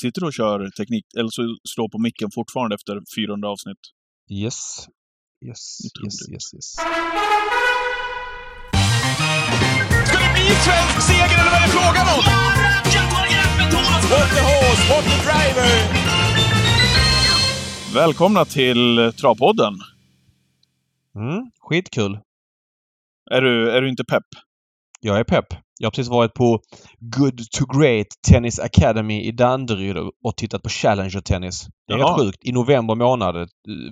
Sitter du och kör teknik, eller så slår på micken fortfarande efter 400 avsnitt? Yes. Yes, yes, yes, yes. Ska det bli svensk seger eller vad är det frågan om? What the horse, what the driver! Välkomna till Travpodden! Mm, skitkul. Är du, är du inte pepp? Jag är pepp. Jag har precis varit på Good to Great Tennis Academy i Danderyd och tittat på Challenger Tennis. Det är Jaha. rätt sjukt. I november månad. eh,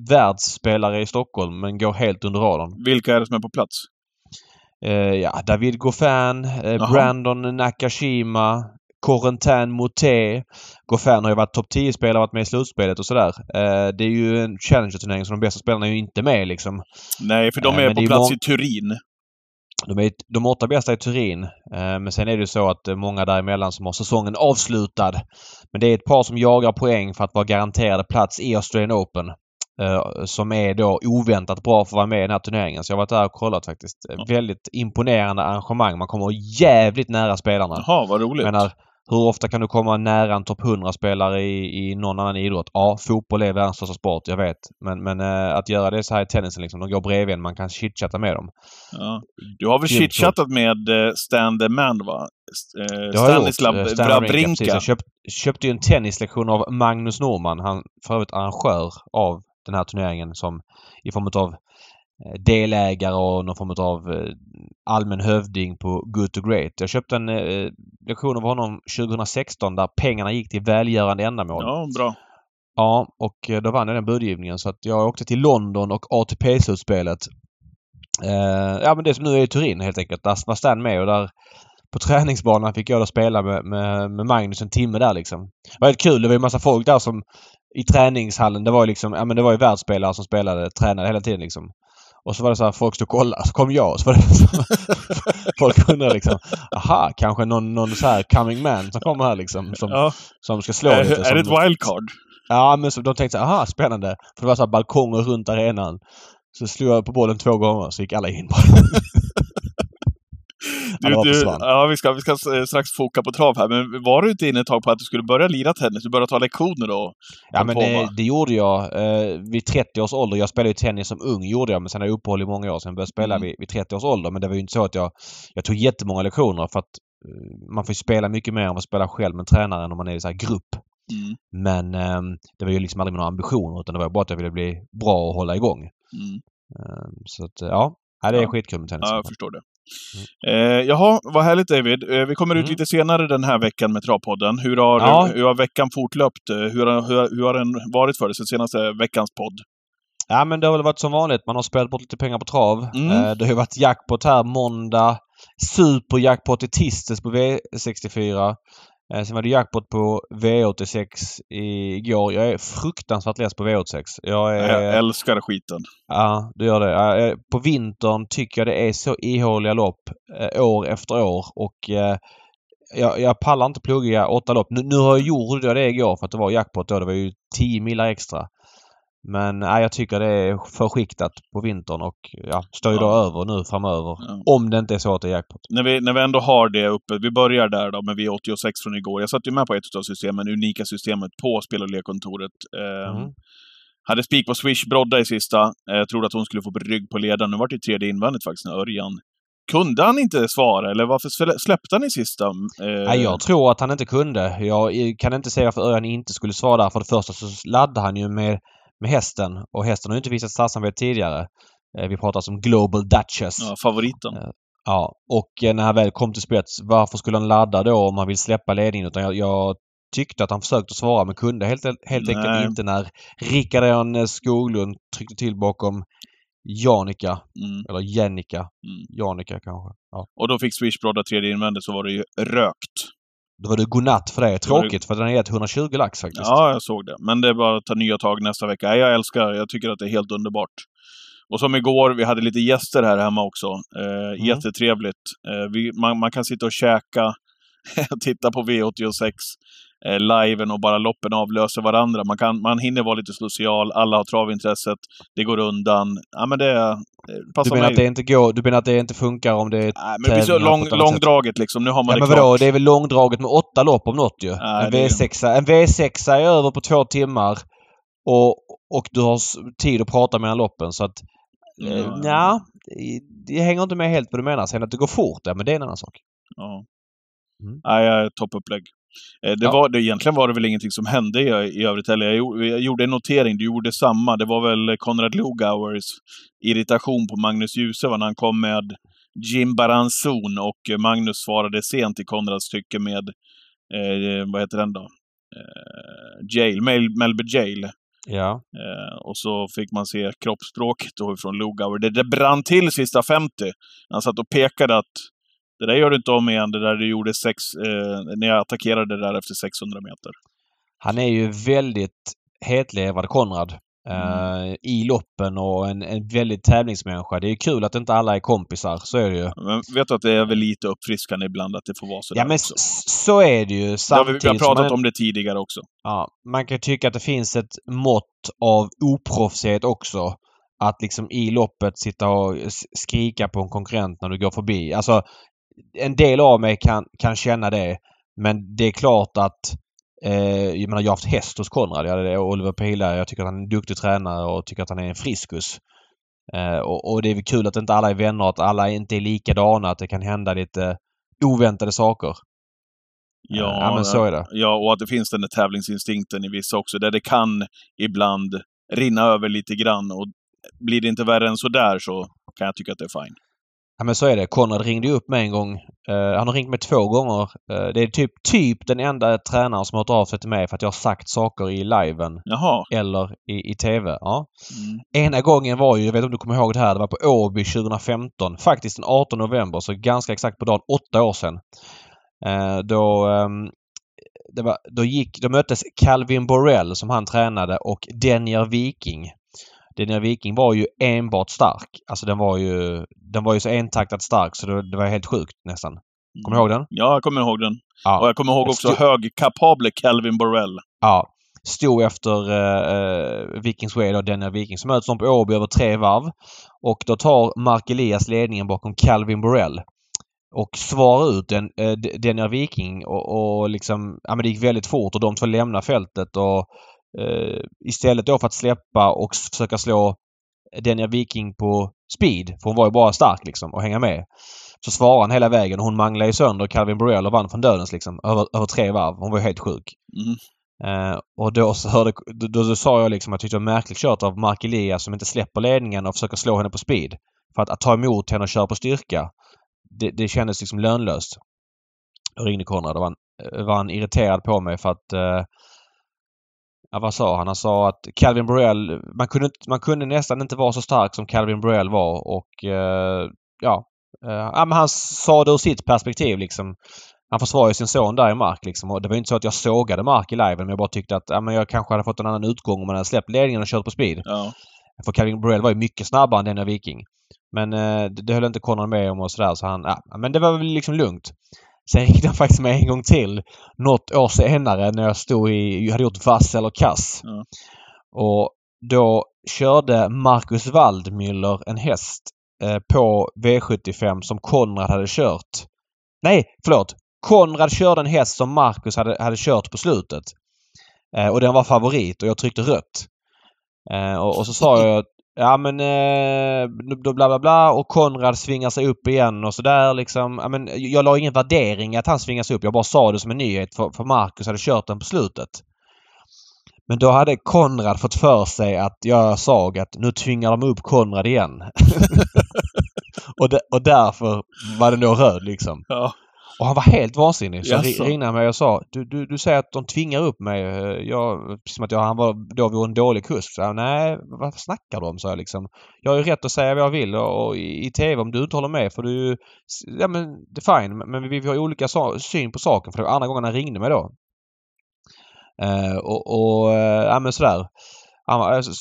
Världsspelare i Stockholm men går helt under radarn. Vilka är det som är på plats? Eh, ja, David Goffin, eh. Brandon Nakashima, Corentin Moutet. Goffin har ju varit topp 10-spelare, varit med i slutspelet och sådär. Eh, det är ju en Challenger-turnering så de bästa spelarna är ju inte med liksom. Nej, för de Eh, är men på är plats mång- i Turin. De, är, de åtta bästa i Turin. Eh, men sen är det så att är många däremellan som har säsongen avslutad. Men det är ett par som jagar poäng för att vara garanterade plats i Australian Open. eh, som är då oväntat bra för att vara med i den här turneringen. Så jag har varit där och kollat faktiskt. Eh, Ja. Väldigt imponerande arrangemang. Man kommer jävligt nära spelarna. Jaha, vad roligt. Jag menar, hur ofta kan du komma nära en topp 100-spelare i, i någon annan idrott? Ja, fotboll är världens största sport, jag vet. Men, men eh, att göra det så här i tennisen liksom, de går bredvid en, man kan chitchatta med dem. Ja. Du har väl chitchattat med eh, Stan the Man, va? Eh. Stanislav eh, Stan Wawrinka, precis. Jag köpt, köpte ju en tennislektion av Magnus Norman. Han för övrigt arrangör av den här turneringen som i form av delägare och någon form av eh, allmän hövding på Good to Great. Jag köpte en eh, lektion av honom 2016 där pengarna gick till välgörande ändamål. Ja, bra. Ja, och eh, då vann jag den budgivningen så att jag åkte till London och ATP-slutspelet. Eh, ja men det som nu är i Turin helt enkelt. Där var Stan med och där på träningsbanan fick jag då spela med, med, med Magnus en timme där liksom. Det var väldigt kul. Det var ju massa folk där som i träningshallen. Det var ju liksom, ja men det var ju världsspelare som spelade, tränade hela tiden liksom. Och så var det så här, folk stod och kollade. Så kom jag och så var det så Folk undrade liksom, aha, kanske någon, någon så här coming man som kommer här liksom. Som, Ja. som ska slå Är, lite. är som, det ett wildcard? Ja, men så de tänkte så här, aha, spännande. För det var så här balkonger runt arenan. Så slog jag på bollen två gånger så gick alla in bara. Du, du, ja, vi ska, vi ska eh, strax foka på trav här, men var du inte inne ett tag på att du skulle börja lira tennis? Du började ta lektioner då? Ja men det, det gjorde jag eh, vid 30 års ålder. Jag spelade ju tennis som ung gjorde jag men sen har jag uppehåll i många år. Sen började jag spela Mm. vid, vid 30 års ålder. Men det var ju inte så att jag... Jag tog jättemånga lektioner för att eh, man får ju spela mycket mer än vad spela själv med tränaren om man är i så här grupp. Mm. Men ehm, det var ju liksom aldrig några ambitioner utan det var bara att jag ville bli bra och hålla igång. Mm. Ehm, så att eh, ja, ja det är Ja. skitkul med tennis. Ja, jag förstår det. Eh, jaha, vad härligt David. Eh, vi kommer ut Mm. lite senare den här veckan med Travpodden. Hur har, Ja. hur har veckan fortlöpt? Eh, Hur har, hur, hur har den varit för dig sen senaste veckans podd? Ja men det har väl varit som vanligt. Man har spelat bort lite pengar på trav. Mm. Eh, Det har varit jackpot här måndag. Superjackpot i tisdags på V64. Eh, Sen var det jackpot på V86 igår. Jag är fruktansvärt less på V86. Jag är... Jag älskar skiten. Ja, du gör det. På vintern tycker jag det är så ihåliga lopp eh, år efter år och eh, jag, jag pallar inte plugga åtta lopp. Nu, nu har jag gjort det igår för att det var jackpot då. Det var ju 10 millar extra. Men nej, jag tycker det är för skiktat på vintern och ja, står ju då Ja. över nu framöver. Ja. Om det inte är så att det är jackpot. När vi, när vi ändå har det uppe, vi börjar där då med V86 från igår. Jag satt ju med på ett av systemen, unika systemet på spel och lekkontoret. Eh, Mm. Hade spik på Swish Brodda i sista. Eh, trodde att hon skulle få rygg på ledaren. Nu var det tredje invändigt faktiskt, när Örjan. Kunde han inte svara, eller varför slä- släppte han i sista? Eh, jag tror att han inte kunde. Jag kan inte säga varför Örjan inte skulle svara där. För det första så laddade han ju med, med hästen och hästen har ju inte visat startsamhet tidigare. Eh, Vi pratar som Global Duchess. Ja, favoriten. Ja. Ja, och eh, när han väl kom till spets, varför skulle han ladda då om han vill släppa ledningen? Utan jag, jag tyckte att han försökte svara men kunde helt, helt Nej. enkelt inte när Rickard Skoglund tryckte till bakom Janika. Mm, Eller Jennica. mm. Janika kanske. Ja. Och då fick Swish tredje invändigt, så var det ju rökt. Då var det godnatt för det. Tråkigt för den har gett 120 lax faktiskt. Ja, jag såg det. Men det är bara att ta nya tag nästa vecka. Jag älskar Jag tycker att det är helt underbart. Och som igår, vi hade lite gäster här hemma också. Eh, Mm. Jättetrevligt. Eh, vi, man, man kan sitta och käka titta på V86 eh, liven och bara loppen avlöser varandra. Man, kan, man hinner vara lite social, alla har travintresset, det går undan. Ja, men det, det Du menar, mig. att det inte går, du menar att det inte funkar om det är Nej, men det blir så lång, på långdraget liksom. Nu har man Ja, det men klart. vadå? Det är väl långdraget med åtta lopp om något ju. Nej, en, det är- V6, en V6 är över på två timmar och, och du har tid att prata mellan loppen så att... Eh, Ja. nja, det- det hänger inte med helt vad du menar. Sen att det går fort, ja, men det är en annan sak. Ja. Mm. Nej, jag- toppupplägg. Eh, Det Ja. var, det, egentligen var det väl ingenting som hände i, i övrigt heller. Jag, gjorde- jag gjorde en notering, du gjorde samma. Det var väl Konrad Lugauers irritation på Magnus Djuse när han kom med Jim Baranzon och Magnus svarade sent i Konrads tycke med, eh, vad heter den då? Eh, Jail, Mel, Melby Jail. Ja. Eh, och så fick man se kroppsspråket då från Lugauer. Det, det brann till sista 50. Han satt och pekade att det där gör du inte om igen, det där du gjorde sex, eh, när jag attackerade det där efter 600 meter. Han är ju väldigt hetlevrad, Konrad. Mm. eh, I loppen och en, en väldigt tävlingsmänniska. Det är ju kul att inte alla är kompisar. Så är det ju. Men vet du att det är väl lite uppfriskande ibland att det får vara så Ja men också. så är det ju. Samtidigt vi har pratat man, om det tidigare också. Ja, man kan tycka att det finns ett mått av oproffsighet också. Att liksom i loppet sitta och skrika på en konkurrent när du går förbi. Alltså, en del av mig kan, kan känna det. Men det är klart att eh, jag menar, jag har haft häst hos Konrad. Jag hade Oliver Pilar. Jag tycker att han är en duktig tränare och tycker att han är en friskus. Eh, och, och det är väl kul att inte alla är vänner, att alla inte är likadana, att det kan hända lite oväntade saker. Ja, ja men så är det. Ja, och att det finns den där tävlingsinstinkten i vissa också, där det kan ibland rinna över lite grann. Och blir det inte värre än så där så kan jag tycka att det är fine. Ja men så är det. Konrad ringde upp mig en gång. Eh, han har ringt mig två gånger. Eh, det är typ, typ den enda tränaren som har hört av sig till mig för att jag har sagt saker i liven Jaha. eller i, i TV. Ja. Mm. Ena gången var ju, jag vet inte om du kommer ihåg det här, det var på Åby 2015. Faktiskt den 18 november, så ganska exakt på dagen, åtta år sedan. Eh, då, ehm, det var, då, gick, då möttes Calvin Borrell som han tränade och Denier Viking. Denier Viking var ju enbart stark. Alltså den var ju, den var ju så entaktat stark så det, det var helt sjukt nästan. Kommer du ihåg den? Ja, jag kommer ihåg den. Ja. Och jag kommer ihåg också Stu- högkapable Calvin Borrell. Ja. Stod efter eh, Vikings Way då, Denier Viking. Så möts de på Åby över tre varv. Och då tar Mark Elias ledningen bakom Calvin Borrell. Och svarar ut den, eh, D- Denier Viking och, och liksom, ja men det gick väldigt fort och de två lämnar fältet och eh, istället då för att släppa och försöka slå Denier Viking på speed, för hon var ju bara stark liksom och hänga med. Så svarade han hela vägen och hon manglade ju sönder Calvin Borrell och vann från dödens liksom över, över tre varv. Hon var ju helt sjuk. Mm. Eh, och då så hörde, då, då, då sa jag liksom att jag tyckte det var märkligt kört av Mark Elias som inte släpper ledningen och försöker slå henne på speed. För att, att ta emot henne och köra på styrka, det, det kändes liksom lönlöst. Jag ringde Konrad och var, var han irriterad på mig för att eh, Ja, vad sa han? Han sa att Calvin Borrell, man kunde, man kunde nästan inte vara så stark som Calvin Borrell var och eh, ja. Eh, ja men han sa det ur sitt perspektiv liksom. Han försvarar ju sin son där i Mark liksom. Och det var ju inte så att jag sågade Mark i liven men jag bara tyckte att ja, men jag kanske hade fått en annan utgång om man hade släppt ledningen och kört på speed. Ja. För Calvin Borrell var ju mycket snabbare än Daniel Viking. Men eh, det, det höll inte Conor med om och sådär så han... Ja, men det var väl liksom lugnt. Sen ringde han faktiskt mig en gång till. Något år senare när jag stod i... Jag hade gjort vass eller kass. Ja. Och då körde Marcus Waldmüller en häst eh, på V75 som Konrad hade kört. Nej, förlåt! Konrad körde en häst som Marcus hade, hade kört på slutet. Eh, och den var favorit och jag tryckte rött. Eh, och, och så sa jag Ja men eh, då bla bla bla och Konrad svingar sig upp igen och sådär liksom. Ja, men jag la ingen värdering i att han svingar sig upp. Jag bara sa det som en nyhet för, för Marcus hade kört den på slutet. Men då hade Konrad fått för sig att jag sa att nu tvingar de upp Konrad igen. och, de, och därför var den då röd liksom. Ja. Och han var helt vansinnig. Så Jaså? ri- ringde han mig och sa du, du, du säger att de tvingar upp mig. Jag, precis som att jag, han var, då var en dålig kusk. Så jag, Nej, vad snackar du om? sa jag liksom. Jag har ju rätt att säga vad jag vill och, och i, i TV om du inte håller med får du... Ja men det är fine. Men vi, vi har olika sa, syn på saken. För det var andra gången han ringde mig då. Eh, och, och eh, ja men sådär. Han var, alltså,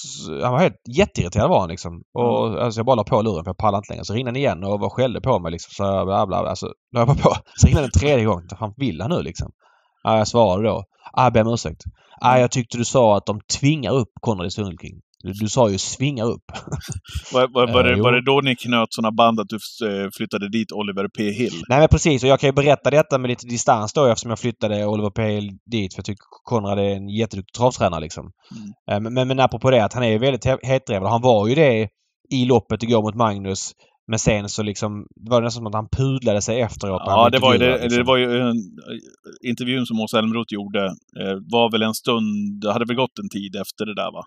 han var helt jätteirriterad var han liksom. Och mm. alltså, jag bara la på luren för jag pallade inte längre. Så ringde han igen och var skällde på mig liksom. Så jag bla bla. Alltså, la jag bara på. Så ringde han en tredje gång. Fan vill han nu liksom? Ja, jag svarade då. Ah, jag ber om ursäkt. Ah, jag tyckte du sa att de tvingar upp Konrad i Sundelking. Du, du sa ju svinga upp. var, var, var, det, eh, var det då ni knöt sådana band att du eh, flyttade dit Oliver P Hill? Nej men precis och jag kan ju berätta detta med lite distans då eftersom jag flyttade Oliver P Hill dit för jag tycker Konrad är en jätteduktig travtränare liksom. Mm. Eh, men, men apropå det att han är väldigt hetdriven. Han var ju det i loppet igår mot Magnus. Men sen så liksom, det var nästan som att han pudlade sig efteråt. Ja, det var, ju, det, liksom. det var ju en, intervjun som Åsa Elmroth gjorde. Var väl en stund, det hade väl gått en tid efter det där va?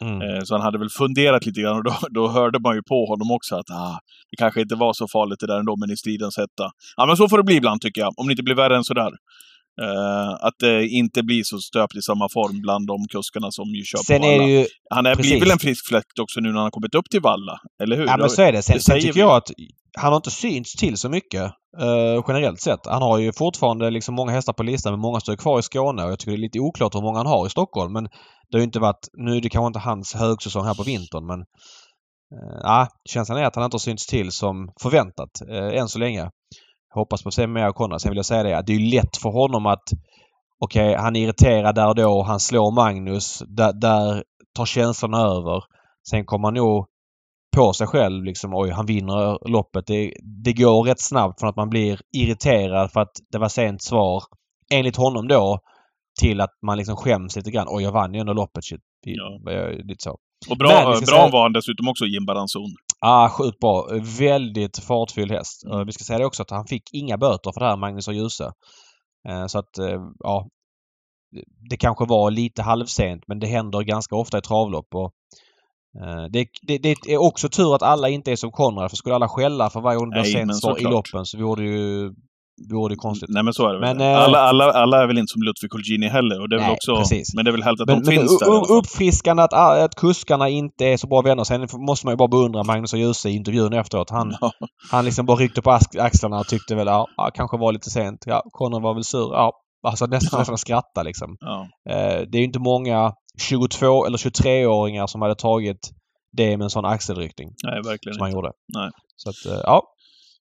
Mm. Eh, så han hade väl funderat lite grann och då, då hörde man ju på honom också att ah, det kanske inte var så farligt det där ändå, men i stridens hetta. Ja, men så får det bli ibland tycker jag, om det inte blir värre än sådär. Uh, att det inte blir så stöpt i samma form bland de kuskarna som ju kör sen på är alla. Ju, han är, blir väl en frisk fläkt också nu när han har kommit upp till Valla, eller hur? Ja, men så är det. Sen, det sen tycker vi. jag att han har inte synts till så mycket uh, generellt sett. Han har ju fortfarande liksom många hästar på listan men många står kvar i Skåne och jag tycker det är lite oklart hur många han har i Stockholm. Men det har ju inte varit... Nu är det kanske inte hans högsäsong här på vintern men... Ja, uh, känslan är att han inte har synts till som förväntat uh, än så länge. Jag hoppas på att se mer av Konrad. Sen vill jag säga det att det är lätt för honom att... Okej, okay, han är irriterad där och då. Han slår Magnus. Där, där tar känslorna över. Sen kommer han nog på sig själv liksom. Oj, han vinner loppet. Det, det går rätt snabbt från att man blir irriterad för att det var sent svar. Enligt honom då. Till att man liksom skäms lite grann. Oj, jag vann ju ändå loppet. Shit. Ja. Lite så. Och bra, Men, bra säga... var han dessutom också, Jim Baranzon. Ah, sjukt bra. Väldigt fartfylld häst. Mm. Vi ska säga det också att han fick inga böter för det här, Magnus och Djuse. Eh, så att, eh, ja. Det kanske var lite halvsent men det händer ganska ofta i travlopp. Och, eh, det, det, det, är också tur att alla inte är som Konrad för skulle alla skälla för varje gång det blir sent i loppen så vore det ju vore konstigt. Nej men så är det men, väl. Äh, alla, alla, alla är väl inte som Ludvig Colgjini heller. Och det är nej, väl också, precis. Men det är väl helt att men, de men finns där. Uppfriskande att, att kuskarna inte är så bra vänner. Sen måste man ju bara beundra Magnus och Djuse i intervjun efteråt. Han, ja. han liksom bara ryckte på axlarna och tyckte väl ja, kanske var lite sent. Ja, Conor var väl sur. Ja, alltså nästan, ja. nästan skratta liksom. Ja. Eh, det är inte många 22 eller 23-åringar som hade tagit det med en sån axelryckning. Nej, verkligen Som han gjorde. Nej. Så att, eh, ja.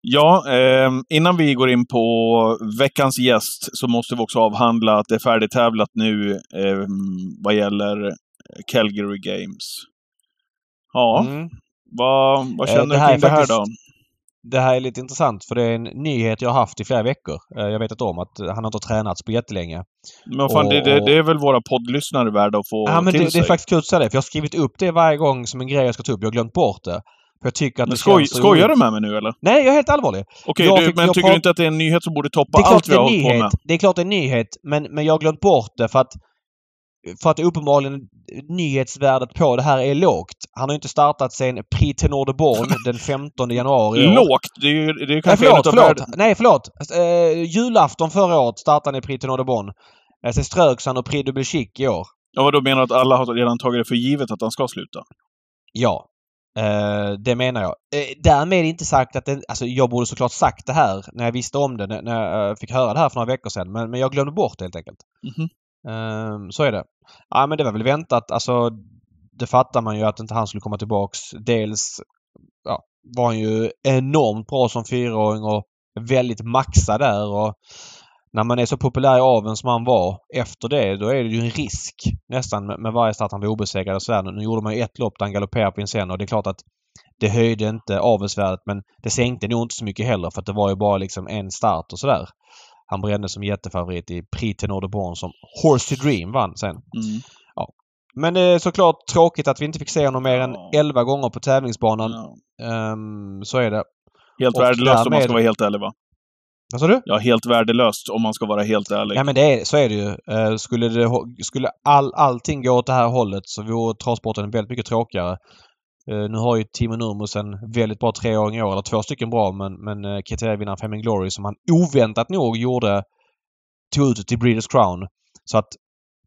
Ja, eh, innan vi går in på veckans gäst så måste vi också avhandla att det är färdigtävlat nu eh, vad gäller Calgary Games. Ja, mm. vad, vad eh, känner eh, du kring det här då? Det här är lite intressant för det är en nyhet jag har haft i flera veckor. Eh, jag vet inte om att han har inte tränats på jättelänge. Men fan, och, det, det, det, är väl våra poddlyssnare värda att få ja, men till det, sig? Det är faktiskt kul att säga det. För jag har skrivit upp det varje gång som en grej jag ska ta upp. Jag har glömt bort det. För jag tycker att men skoj, skojar du med mig nu eller? Nej, jag är helt allvarlig. Okej, okay, men tycker du inte att det är en nyhet som borde toppa allt vi har hållit på med? Det är klart det är en nyhet, men, men jag har glömt bort det för att för att uppenbarligen nyhetsvärdet på det här är lågt. Han har inte startat sen Prix Tenor de Born den 15 januari Lågt? Det är ju det är kanske Nej, förlåt, förlåt. Nej, förlåt. Uh, julafton förra året startade han i Prix Tenor de Born. Uh, sen ströks han och Prix Double Chic i år. Ja, vad då menar du att alla har redan tagit det för givet att han ska sluta? Ja. Uh, det menar jag. Uh, därmed inte sagt att det, alltså jag borde såklart sagt det här när jag visste om det, när jag uh, fick höra det här för några veckor sedan. Men, men jag glömde bort det helt enkelt. Mm -hmm. så är det. Ja men det var väl väntat. Alltså det fattar man ju att inte han skulle komma tillbaks. Dels ja, var han ju enormt bra som fyraåring och väldigt maxad där och när man är så populär i aveln som han var efter det, då är det ju en risk nästan med, varje start han var obesegrad och sådär. Nu gjorde man ju ett lopp där han galopperade på en och det är klart att det höjde inte avelsvärdet men det sänkte nog inte så mycket heller för att det var ju bara liksom en start och sådär. Han brände som jättefavorit i Prix Tenor de Born som Horse to Dream vann sen. Mm. Ja. Men det är såklart tråkigt att vi inte fick se honom mer än 11 gånger på tävlingsbanan. Ja. Um, så är det. Helt värdelöst om man ska vara helt ärlig va? Vad sa du? Ja, helt värdelöst om man ska vara helt ärlig. Ja men det är, så är det ju. Uh, skulle, det, skulle all, allting gå åt det här hållet så vore travsporten väldigt mycket tråkigare. Uh, nu har ju Timo Nurmos en väldigt bra treåring i år, eller två stycken bra, men, men uh, kriterievinnaren Femming Glory som han oväntat nog gjorde tog ut till Breeders Crown. Så att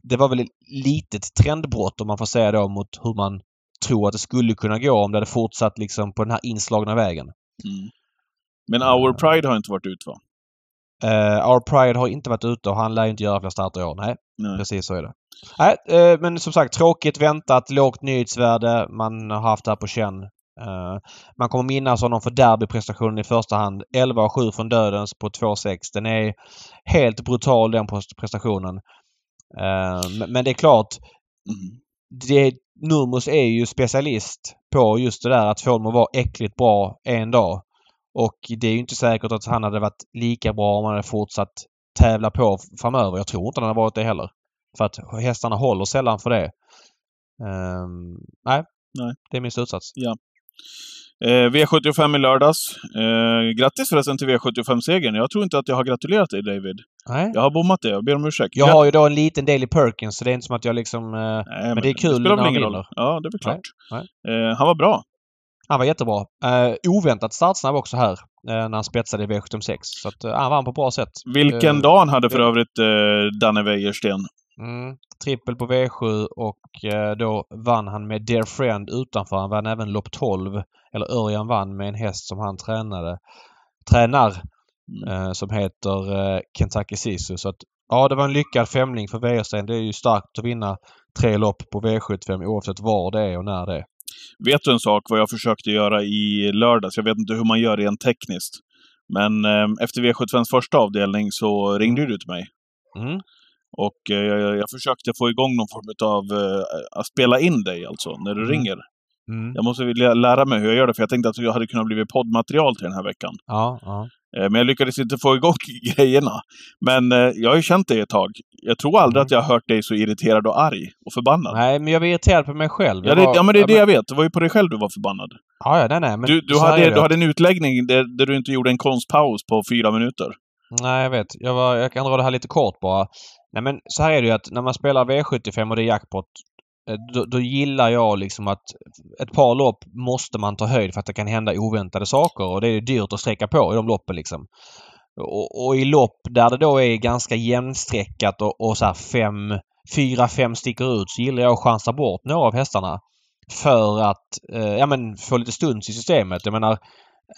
det var väl ett litet trendbrott om man får säga då mot hur man tror att det skulle kunna gå om det hade fortsatt liksom på den här inslagna vägen. Mm. Men Our Pride har inte varit ut va? Uh, Our Pride har inte varit ute och han lär inte göra fler starter i år. Nej, Nej. precis så är det. Nej, eh, men som sagt tråkigt väntat, lågt nyhetsvärde. Man har haft det här på känn. Eh, man kommer minnas honom för derbyprestationen i första hand. 11 och 7 från dödens på 2-6. Den är helt brutal den pres- prestationen. Men, men det är klart, Mm. det, Nurmos är ju specialist på just det där att få dem att vara äckligt bra en dag. Och det är ju inte säkert att han hade varit lika bra om han hade fortsatt tävla på framöver. Jag tror inte han hade varit det heller. För att hästarna håller sällan för det. Ehm, nej, Nej. det är min slutsats. Eh, V75 i lördags. Eh, grattis förresten till V75-segern. Jag tror inte att jag har gratulerat dig David. Nej. Jag har bommat det. Jag ber om ursäkt. Jag har ju då en liten del i Perkins så det är inte som att jag liksom... Eh, Nej, men det är kul spelar när han vinner. Ja, det är väl klart. Nej, Eh, han var bra. Han var jättebra. Eh, oväntat startsnabb också här eh, när han spetsade i V76. Så att, eh, han vann på bra sätt. Vilken Eh, dag han hade för övrigt, eh, Danne Wäjersten. Mm, trippel på V7 och eh, då vann han med Dear Friend utanför. Han vann även lopp 12. Eller Örjan vann med en häst som han tränade. Tränar. Mm. Eh, som heter eh, Kentucky Sisu. Så att ja, det var en lyckad femling för Wäjersten. Det är ju starkt att vinna tre lopp på V75 oavsett var det är och när det är. Vet du en sak vad jag försökte göra i lördags? Jag vet inte hur man gör rent tekniskt. Men eh, efter V75s första avdelning så ringde du till mig. Mm. Och eh, jag, jag försökte få igång någon form av eh, att spela in dig alltså, när du Mm. ringer. Mm. Jag måste vilja lära mig hur jag gör det, för jag tänkte att jag hade kunnat bli poddmaterial till den här veckan. Ja, ja. Eh, Men jag lyckades inte få igång grejerna. Men eh, jag har ju känt dig ett tag. Jag tror aldrig Mm. att jag har hört dig så irriterad och arg och förbannad. Nej, men jag var irriterad på mig själv. Ja, Jag det, var- ja, men det är det men- jag vet. Det var ju på dig själv du var förbannad. Ja, ja, nej, nej. Men Du, du, hade, det du hade en utläggning där, där du inte gjorde en konstpaus på fyra minuter. Nej, jag vet. Jag, var, jag kan dra det här lite kort bara. Nej, men så här är det ju att när man spelar V75 och det är jackpot Eh, då, då gillar jag liksom att ett par lopp måste man ta höjd för att det kan hända oväntade saker och det är dyrt att sträcka på i de loppen liksom. Och, och i lopp där det då är ganska jämnstreckat och, och så här fem, fyra, fem sticker ut så gillar jag att chansa bort några av hästarna. För att eh, ja, men få lite stuns i systemet. Jag menar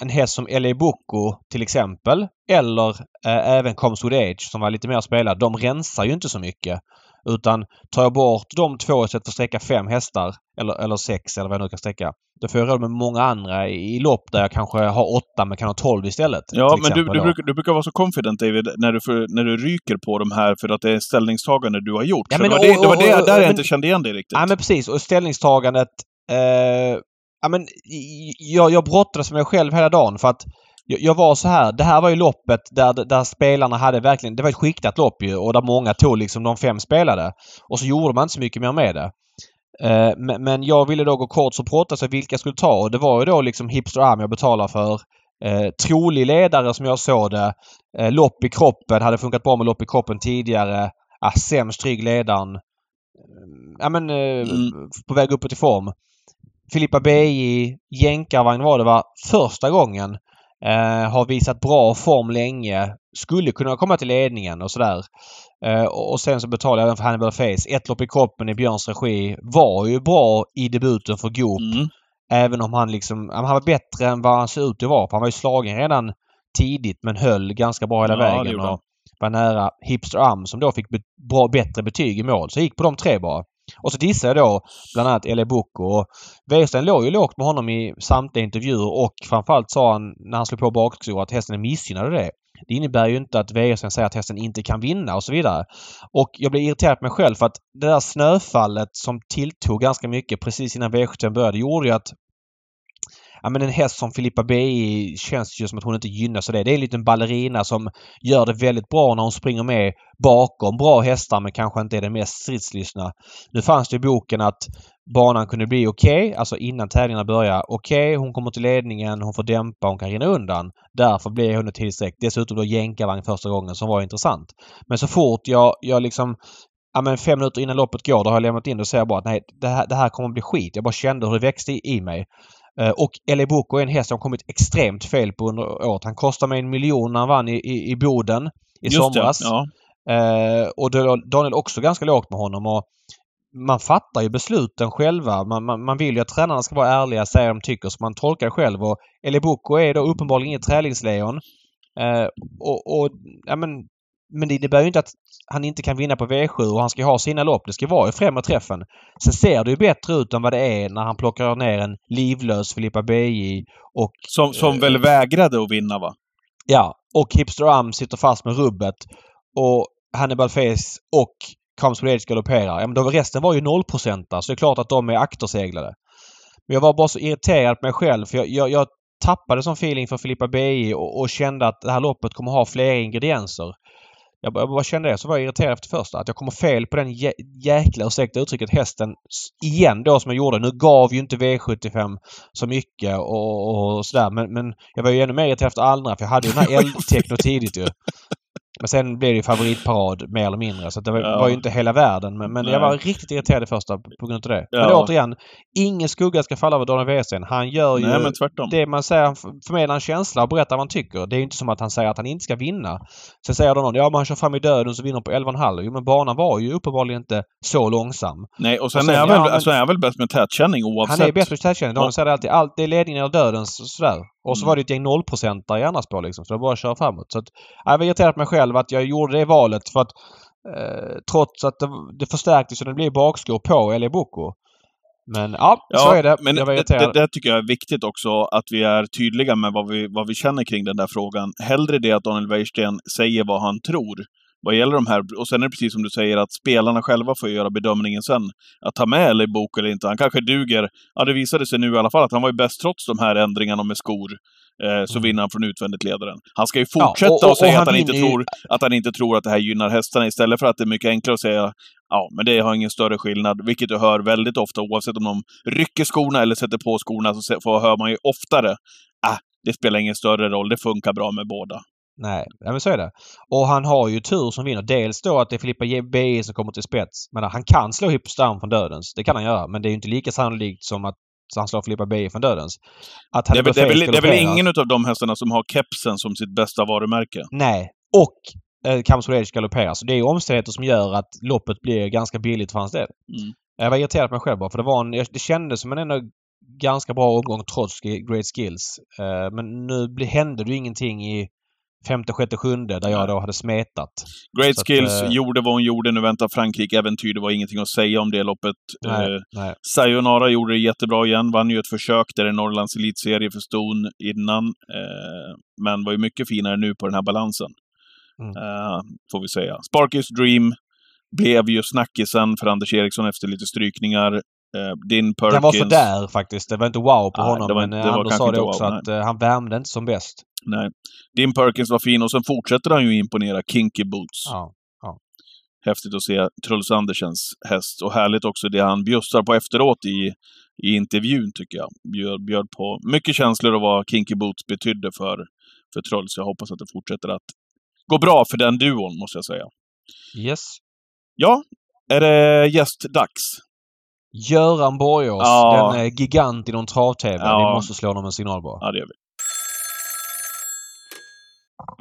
en häst som L.A. Bocco till exempel eller eh, även Comes With Age som var lite mer spelad. De rensar ju inte så mycket. Utan tar jag bort de två istället för att sträcka fem hästar eller, eller sex eller vad jag nu kan sträcka. Då får jag råd med många andra i, lopp där jag kanske har åtta men kan ha tolv istället. Ja, men du, du, brukar, du brukar vara så confident David, när du, för, när du ryker på de här för att det är ställningstagande du har gjort. Ja, men det var, det, och- det var och- och- där jag men- inte kände igen dig riktigt. Ja men precis och ställningstagandet. Eh, ja men jag, jag brottades med mig själv hela dagen för att jag, jag var så här. Det här var ju loppet där, där spelarna hade verkligen... Det var ett skiktat lopp ju och där många tog liksom de fem spelade. Och så gjorde man inte så mycket mer med det. Eh, men, men jag ville då gå kort så brottades jag vilka jag skulle ta och det var ju då liksom Hipster Army jag betalade för. Eh, trolig ledare som jag såg det. Eh, lopp i kroppen. Hade funkat bra med lopp i kroppen tidigare. Ah, sämst trygg ledaren. Eh, Ja men eh, Mm. på väg uppåt i form. Filippa Beji, jänkarvagn var det va, första gången. Eh, har visat bra form länge. Skulle kunna komma till ledningen och sådär. Eh, och sen så betalade jag även för Hannibal Face. Ett lopp i kroppen i Björns regi var ju bra i debuten för Goop. Mm. Även om han liksom... Han var bättre än vad han ser ut att vara. Han var ju slagen redan tidigt men höll ganska bra hela Ja, vägen. Och var nära Hipster Am som då fick bra, bättre betyg i mål. Så jag gick på de tre bara. Och så dissade jag då bland annat L.A. Boko. Och Weirsten låg ju lågt med honom i samtliga intervjuer och framförallt sa han när han slog på bakskor att hästen är missgynnad av det. Det innebär ju inte att Weirsten säger att hästen inte kan vinna och så vidare. Och jag blev irriterad på mig själv för att det där snöfallet som tilltog ganska mycket precis innan V75 började gjorde ju att Ja men en häst som Filippa B känns ju som att hon inte gynnas av det. Det är en liten ballerina som gör det väldigt bra när hon springer med bakom bra hästar men kanske inte är den mest stridslystna. Nu fanns det i boken att banan kunde bli okej, alltså innan tävlingarna börjar. Okej, hon kommer till ledningen, hon får dämpa, hon kan rinna undan. Därför blir hon ett tidsstreck. Dessutom då jänkarvagn första gången som var intressant. Men så fort jag, jag liksom Ja men fem minuter innan loppet går, då har jag lämnat in det och säger bara att nej, det här, det här kommer att bli skit. Jag bara kände hur det växte i, i mig. Eh, och. Bocco är en häst som kommit extremt fel på under året. Han kostade mig en miljon när han vann i, i, i Boden i Just somras. det. Ja. Eh, och Daniel också ganska lågt med honom. Och man fattar ju besluten själva. Man, man, man vill ju att tränarna ska vara ärliga, säga vad de tycker, så man tolkar själv. Och Eli Bocco är då uppenbarligen inget träningslejon. Eh, och, och, ja, men, men det innebär ju inte att han inte kan vinna på V7 och han ska ha sina lopp. Det ska vara i främre träffen. Sen ser det ju bättre ut än vad det är när han plockar ner en livlös Filippa BJ och... Som, som väl vägrade att vinna va? Ja, och Hipster Am sitter fast med rubbet. Och Hannibal Face och Comes With Age galopperar. Ja, men då, resten var ju nollprocentare så det är klart att de är akterseglade. Men jag var bara så irriterad på mig själv för jag, jag, jag tappade som feeling för Filippa BI och, och, kände att det här loppet kommer ha fler ingredienser. Jag bara, kände det. Så var jag irriterad efter första. Att jag kommer fel på den jä jäkla, ursäkta uttrycket, hästen igen då som jag gjorde. Nu gav ju inte V75 så mycket och, och sådär. Men, men jag var ju ännu mer irriterad efter andra för jag hade ju den här eldtekno tidigt ju. Men sen blev det ju favoritparad mer eller mindre så det var, ja. var ju inte hela världen. Men, men jag var riktigt irriterad i första på grund av det. Ja. Men återigen, ingen skugga ska falla över Daniel Wäjersten. Han gör ju Nej, det man säger, han förmedlar en känsla och berättar vad han tycker. Det är ju inte som att han säger att han inte ska vinna. Sen säger de någon, ja men han kör fram i döden så vinner på 11,5. Jo men banan var ju uppenbarligen inte så långsam. Nej och sen, och sen är, han väl, ja, men, är han väl bäst med tätkänning oavsett. Han är bäst med tätkänning. Daniel säger alltid, allt, det är ledningen eller döden sådär. Och så mm. var det ett gäng nollprocentare i andra spår liksom. Så det var bara att köra framåt. Så att, jag var irriterad på mig själv att jag gjorde det valet för att eh, trots att det, det förstärktes så det blev bakskor på Elie Boko. Men ja, ja, så är det. Men det, det, det, tycker jag är viktigt också, att vi är tydliga med vad vi, vad vi känner kring den där frågan. Hellre det att Daniel Wäjersten säger vad han tror, vad gäller de här. Och sen är det precis som du säger att spelarna själva får göra bedömningen sen. Att ta med eller bok eller inte. Han kanske duger. Ja, det visade sig nu i alla fall att han var ju bäst trots de här ändringarna med skor. Eh, så mm. vinner han från utvändigt ledaren. Han ska ju fortsätta ja, och, och, och säga att han, inte tror, att han inte tror att det här gynnar hästarna istället för att det är mycket enklare att säga Ja, men det har ingen större skillnad, vilket du hör väldigt ofta oavsett om de rycker skorna eller sätter på skorna så får, hör man ju oftare ah, det spelar ingen större roll, det funkar bra med båda. Nej, men så är det. Och han har ju tur som vinner. Dels då att det är Filippa B som kommer till spets. Men han kan slå Hippostam från dödens. Det kan han göra. Men det är ju inte lika sannolikt som att han slår Filippa B från dödens. Att det, är, det, är väl, det är väl ingen av de hästarna som har kepsen som sitt bästa varumärke? Nej. Och eh, Kamsodej galopperar. Så det är omständigheter som gör att loppet blir ganska billigt för hans del. Mm. Jag var irriterad på mig själv bara för det var en, det kändes som en ändå ganska bra omgång trots great skills. Uh, men nu hände det ju ingenting i femte, sjätte, sjunde där jag då hade smetat. Great så skills, att, äh, gjorde vad hon gjorde. Nu väntar Frankrike-äventyr. Det var ingenting att säga om det loppet. Nej, eh, nej. Sayonara gjorde det jättebra igen. Vann ju ett försök där i Norrlands elitserie för ston innan. Eh, men var ju mycket finare nu på den här balansen. Mm. Eh, får vi säga. Sparkys Dream blev ju snackisen för Anders Eriksson efter lite strykningar. Eh, Din Perkins... Den var sådär faktiskt. Det var inte wow på ah, honom. Var, men Anders sa det också wow, att nej. han värmde inte som bäst. Nej. Din Perkins var fin och sen fortsätter han ju imponera. Kinky Boots. Ja, ja. Häftigt att se Truls Andersens häst. Och härligt också det han bjussar på efteråt i, i intervjun, tycker jag. Bjöd, bjöd på mycket känslor av vad Kinky Boots betydde för, för Truls. Jag hoppas att det fortsätter att gå bra för den duon, måste jag säga. Yes. Ja, är det gästdags? Göran Borgås, ja. den gigant inom trav-tv. Ja. Vi måste slå honom en signal bara. Ja, det gör vi.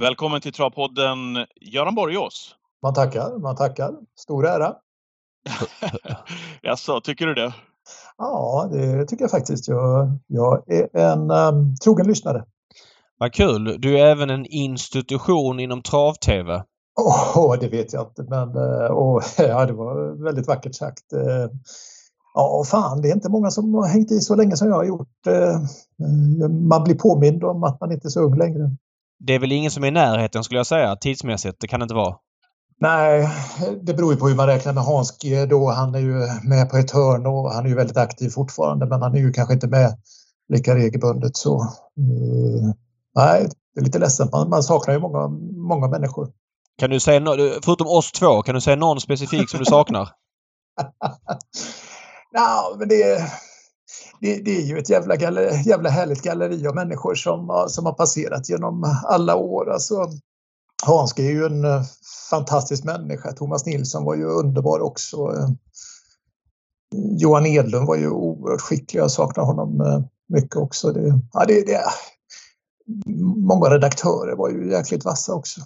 Välkommen till Travpodden Göran Borgås. Man tackar, man tackar. Stor ära. Jaså, tycker du det? Ja, det tycker jag faktiskt. Jag, jag är en um, trogen lyssnare. Vad kul! Du är även en institution inom trav-tv. Åh, oh, det vet jag inte, men oh, ja, det var väldigt vackert sagt. Eh, ja, fan, det är inte många som har hängt i så länge som jag har gjort. Eh, man blir påmind om att man inte är så ung längre. Det är väl ingen som är i närheten skulle jag säga tidsmässigt. Det kan det inte vara. Nej, det beror ju på hur man räknar med Hans G då. Han är ju med på ett hörn och han är ju väldigt aktiv fortfarande men han är ju kanske inte med lika regelbundet så. Uh, nej, det är lite ledsamt. Man, man saknar ju många, många människor. Kan du säga, förutom oss två, kan du säga någon specifik som du saknar? ja, men det det, det, är ju ett jävla, galler, jävla härligt galleri av människor som, som har passerat genom alla år. Alltså, Hanske är ju en eh, fantastisk människa. Thomas Nilsson var ju underbar också. Eh, Johan Edlund var ju oerhört skicklig. Jag saknar honom eh, mycket också. Det, ja, det, det, många redaktörer var ju jäkligt vassa också.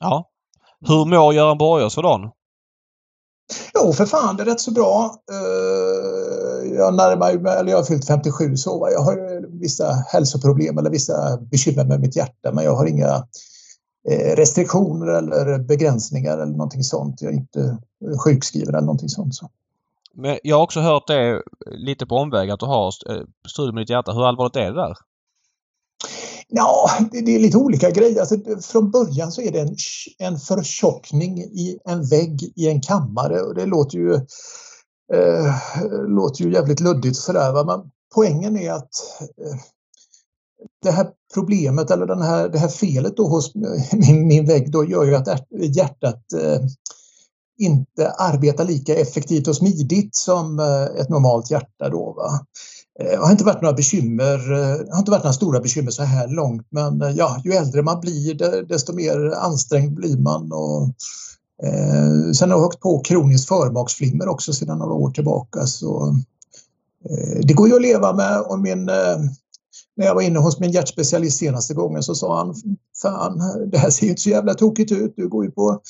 Ja. Hur mår Göran Borgers för dagen? Jo, för fan, det är rätt så bra eh, jag närmar mig, eller jag har fyllt 57 så jag har eh, vissa hälsoproblem eller vissa bekymmer med mitt hjärta men jag har inga eh, restriktioner eller begränsningar eller någonting sånt. Jag är inte sjukskriven eller någonting sånt. Så. Men jag har också hört det lite på omväg att du har strul med ditt hjärta. Hur allvarligt är det där? Ja, det, det är lite olika grejer. Alltså, från början så är det en, en förtjockning i en vägg i en kammare och det låter ju, eh, låter ju jävligt luddigt sådär. Men poängen är att eh, det här problemet eller den här, det här felet då hos min, min vägg då gör ju att hjärtat eh, inte arbetar lika effektivt och smidigt som eh, ett normalt hjärta. Då, va? Det eh, har inte varit några bekymmer, eh, har inte varit några stora bekymmer så här långt men ja, ju äldre man blir desto mer ansträngd blir man. Och, eh, sen har jag åkt på kroniskt förmaksflimmer också sedan några år tillbaka. Så, eh, det går ju att leva med och min eh, när jag var inne hos min hjärtspecialist senaste gången så sa han Fan, det här ser ju inte så jävla tokigt ut. Du går ju på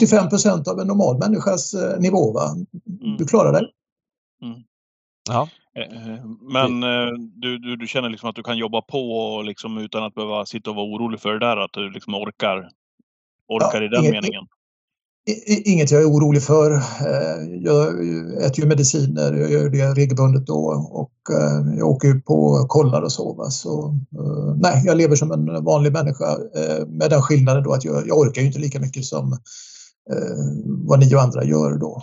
85% av en normal människas eh, nivå. Va? Mm. Du klarar dig. Mm. Ja. Eh, men eh, du, du, du, känner liksom att du kan jobba på liksom utan att behöva sitta och vara orolig för det där? Att du liksom orkar, orkar ja, i den inget, meningen? Inget jag är orolig för. Eh, jag äter ju mediciner, jag gör det regelbundet då och eh, jag åker på och kollar och så. så eh, nej, jag lever som en vanlig människa med den skillnaden då att jag, jag orkar ju inte lika mycket som vad ni och andra gör då.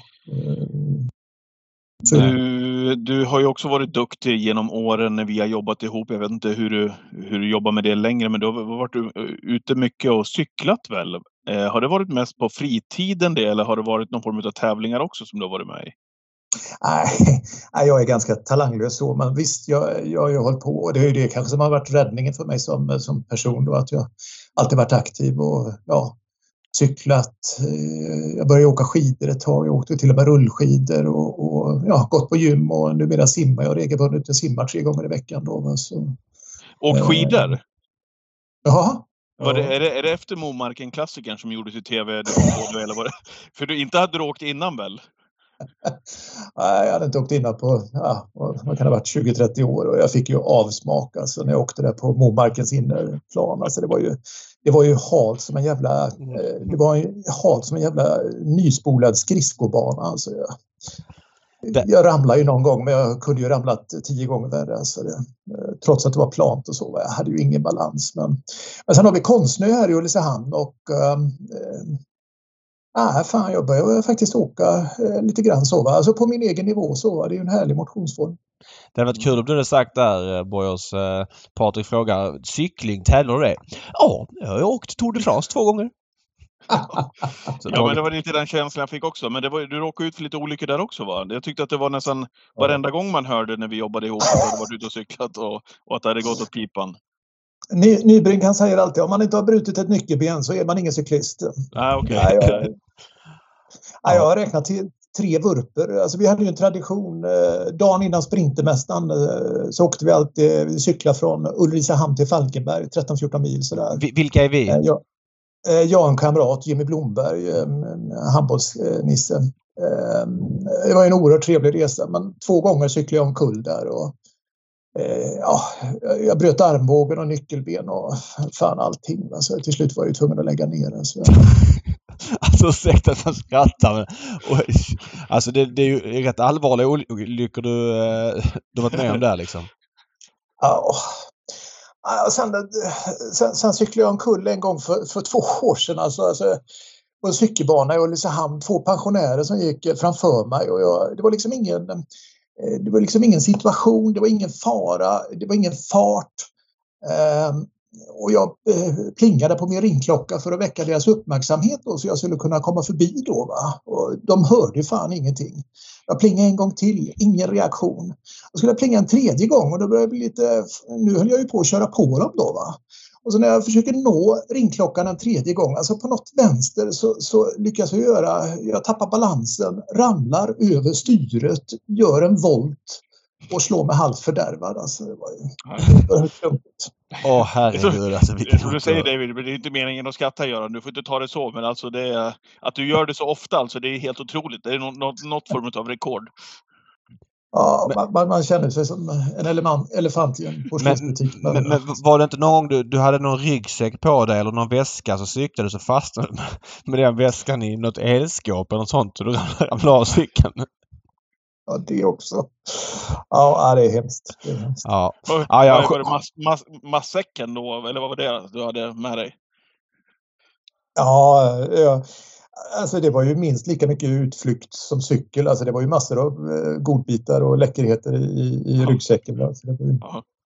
Du, du har ju också varit duktig genom åren när vi har jobbat ihop. Jag vet inte hur du, hur du jobbar med det längre, men du har varit ute mycket och cyklat väl? Eh, har det varit mest på fritiden det eller har det varit någon form av tävlingar också som du har varit med i? Nej, jag är ganska talanglös så, men visst, jag, jag har ju hållit på och det är ju det kanske som har varit räddningen för mig som, som person då, att jag alltid varit aktiv och ja, cyklat. Eh, jag började åka skidor ett tag. Jag åkte till och med rullskidor och, och ja, gått på gym och numera simmar jag regelbundet. Jag simmar tre gånger i veckan. Då, så. Åkt skidor? Eh, ja. Var det, är, det, är det efter Momarken-klassikern som gjordes i TV? Eller var det, för du, inte hade du åkt innan väl? Nej, jag hade inte åkt innan på, ja, vad kan det ha varit, 20-30 år och jag fick ju avsmak alltså, när jag åkte där på Momarkens innerplan. Alltså, det var ju, det var ju halt som en jävla, eh, det var halt som en jävla nyspolad skridskobana. Alltså, jag, jag ramlade ju någon gång men jag kunde ju ramlat tio gånger värre. Alltså det, eh, trots att det var plant och så. Jag hade ju ingen balans. Men, men sen har vi Konstnö här i Ulricehamn och äh, äh, fan, jag börjar faktiskt åka äh, lite grann så. Va? Alltså på min egen nivå så. Va? Det är ju en härlig motionsform. Det hade varit kul om du hade sagt där Bojos. Patrik frågar cykling, tävlar du det? Ja, jag har åkt Tour de France två gånger ja, men det var lite den känslan jag fick också. Men det var, du råkade ut för lite olyckor där också va? Jag tyckte att det var nästan varenda gång man hörde när vi jobbade ihop att du hade varit ute och cyklat och, och att det hade gått åt pipan. Ny, Nybrink han säger alltid om man inte har brutit ett nyckelben så är man ingen cyklist. Ah, okay. Nej, jag, nej, jag har räknat till tre vurper. Alltså, vi hade ju en tradition. Eh, dagen innan Sprintermästaren eh, så åkte vi alltid cykla från Ulricehamn till Falkenberg, 13-14 mil. Sådär. Vilka är vi? Eh, jag, Eh, jag och en kamrat, Jimmy Blomberg, eh, handbollsnisse. Eh, det var en oerhört trevlig resa men två gånger cyklade jag omkull där. Och, ja, jag bröt armbågen och nyckelben och fan allting. Alltså, till slut var jag tvungen att lägga ner. Alltså. Alltså ursäkta att jag skrattar men... alltså det, det, är ju rätt allvarliga olyckor du, eh, du varit med om där liksom. Ja, Sen, sen, sen cyklade jag omkull en gång för, för två år sedan. Alltså, alltså, på en cykelbana i Ulricehamn. Två pensionärer som gick framför mig. Och jag, det, var liksom ingen, eh, det var liksom ingen situation, det var ingen fara, det var ingen fart. Um, och jag eh, plingade på min ringklocka för att väcka deras uppmärksamhet då, så jag skulle kunna komma förbi då. Va? Och de hörde fan ingenting. Jag plingade en gång till, ingen reaktion. Jag skulle plinga en tredje gång och då började jag bli lite, nu höll jag ju på att köra på dem då. Va? Och så när jag försöker nå ringklockan en tredje gång, alltså på något vänster så, så lyckas jag göra, jag tappar balansen, ramlar över styret, gör en volt och slår mig halvt fördärvad. Alltså, det var ju Åh herregud alltså. Jag tror du säger David, men det är inte meningen att skratta Göran. Du får inte ta det så. Men alltså det är, att du gör det så ofta, alltså, det är helt otroligt. Det är något, något form av rekord. Ja, man, man, man känner sig som en elefant, elefant i en porslinsbutik. Men, men, men var det inte någon gång du, du hade någon ryggsäck på dig eller någon väska så cyklade du så fastnade med, med den väskan i något elskåp eller något sånt och du ramlade av cykeln? Ja, det också. Ja, det är hemskt. Det är hemskt. Ja. Var, Ja, ja, var det mass, mass, massäcken då, eller vad var det du hade med dig? Ja, ja, alltså det var ju minst lika mycket utflykt som cykel. Alltså det var ju massor av eh, godbitar och läckerheter i, i ryggsäcken. Alltså det var ju,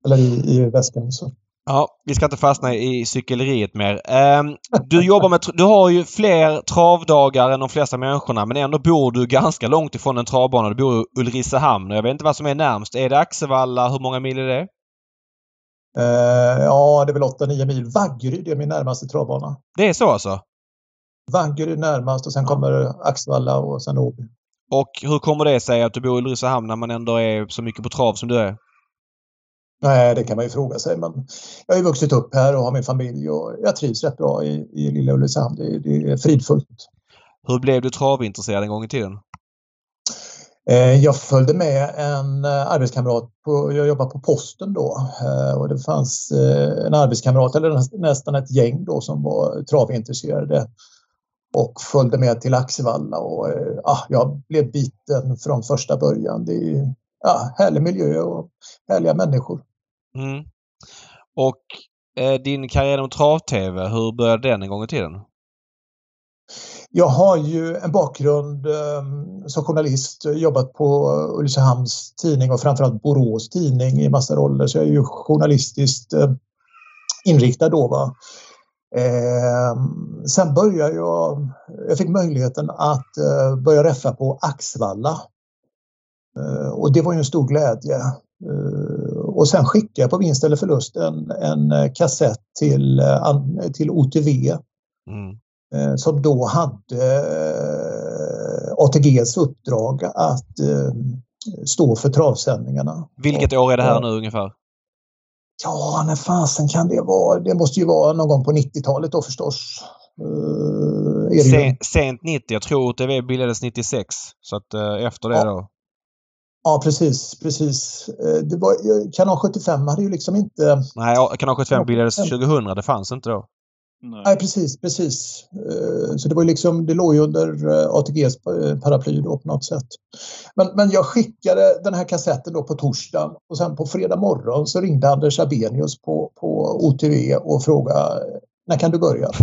eller i, i väskan. Så. Ja, vi ska inte fastna i cykeleriet mer. Ehm, du jobbar med... Du har ju fler travdagar än de flesta människorna men ändå bor du ganska långt ifrån en travbana. Du bor i Ulricehamn jag vet inte vad som är närmst. Är det Axevalla? Hur många mil är det? Eh, ja, det är väl 8-9 mil. Vaggeryd är min närmaste travbana. Det är så alltså? Vaggeryd närmast och sen kommer Axvalla och sen Åby. Och hur kommer det sig att du bor i Ulricehamn när man ändå är så mycket på trav som du är? Nej, det kan man ju fråga sig. Men jag har ju vuxit upp här och har min familj och jag trivs rätt bra i, i lilla Ulricehamn. Det, det är fridfullt. Hur blev du travintresserad en gång i tiden? Eh, Jag följde med en eh, arbetskamrat, på, jag jobbade på posten då eh, och det fanns en arbetskamrat eller näst- nästan ett gäng då som var travintresserade och följde med till Axevalla och eh, ah, jag blev biten från första början. Det ja, härlig miljö och härliga människor. Mm. Och eh, din karriär inom trav-tv, hur började den en gång i tiden? Jag har ju en bakgrund eh, som journalist, jobbat på Ulricehamns tidning och framförallt Borås tidning i massa roller så jag är ju journalistiskt eh, inriktad då. Va? Eh, sen började jag, jag fick möjligheten att eh, börja räffa på Axvalla. Eh, och det var ju en stor glädje. Eh, och sen skickade jag på vinst eller förlust en, en eh, kassett till, till OTV Mm. som då hade ATGs uppdrag att stå för travsändningarna. Vilket år är det här nu ungefär? Ja, när fasen kan det vara? Det måste ju vara någon gång på 90-talet då förstås. Sen, sent 90. Jag tror TV bildades 96. Så att efter det Ja. då. Ja, precis. precis. Eh, Det var, eh, Kanal 75 hade ju liksom inte... Nej, Kanal 75 Ja. bildades 2000. Det fanns inte då. Nej. Nej, precis, precis. Eh, Så det var ju liksom, det låg ju under ATGs pa- paraply då på något sätt. Men, men jag skickade den här kassetten då på torsdagen och sen på fredag morgon så ringde Anders Abenius på, på OTV och frågade när kan du börja?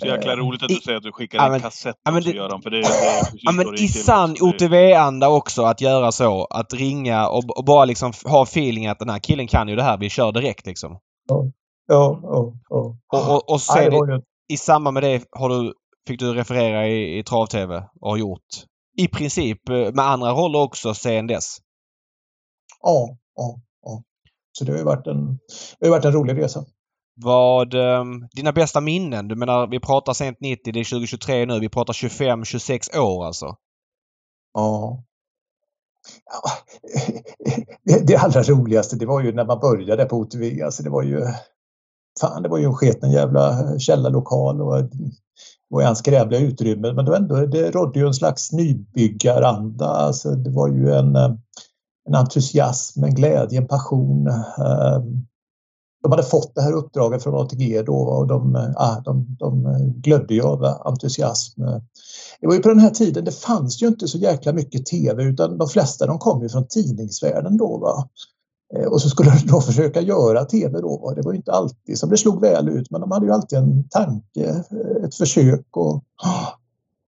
Så jäkla roligt att I- du säger att du skickar Ja, en kassett ja, men också, det- Göran. För det, det Ja, men i sann OTV-anda också att göra så. Att ringa och, och bara liksom ha feeling att den här killen kan ju det här. Vi kör direkt liksom. Ja, ja, ja. Och, och, och det i, i samband med det har du, fick du referera i, i trav-tv och har gjort i princip eh, med andra roller också sen dess. ja, ja, ja. Så det har ju varit en, det har varit en rolig resa. Vad, ehm, dina bästa minnen? Du menar, vi pratar sent 90, det är 2023 nu. Vi pratar 25-26 år alltså. Ja. Ja, det, det allra roligaste det var ju när man började på OTV. Alltså det var ju fan, det var ju en sketen jävla källarlokal och det var ju anskrävliga utrymme. Men det, var ändå, det rådde ju en slags nybyggaranda. Alltså det var ju en, en entusiasm, en glädje, en passion. Ehm, de hade fått det här uppdraget från ATG då och de, eh, ah, de, de eh, glödde ju av entusiasm. Det var ju på den här tiden, det fanns ju inte så jäkla mycket TV utan de flesta de kom ju från tidningsvärlden då. Va? Eh, och så skulle de då försöka göra TV då. Va? Det var ju inte alltid som det slog väl ut men de hade ju alltid en tanke, ett försök och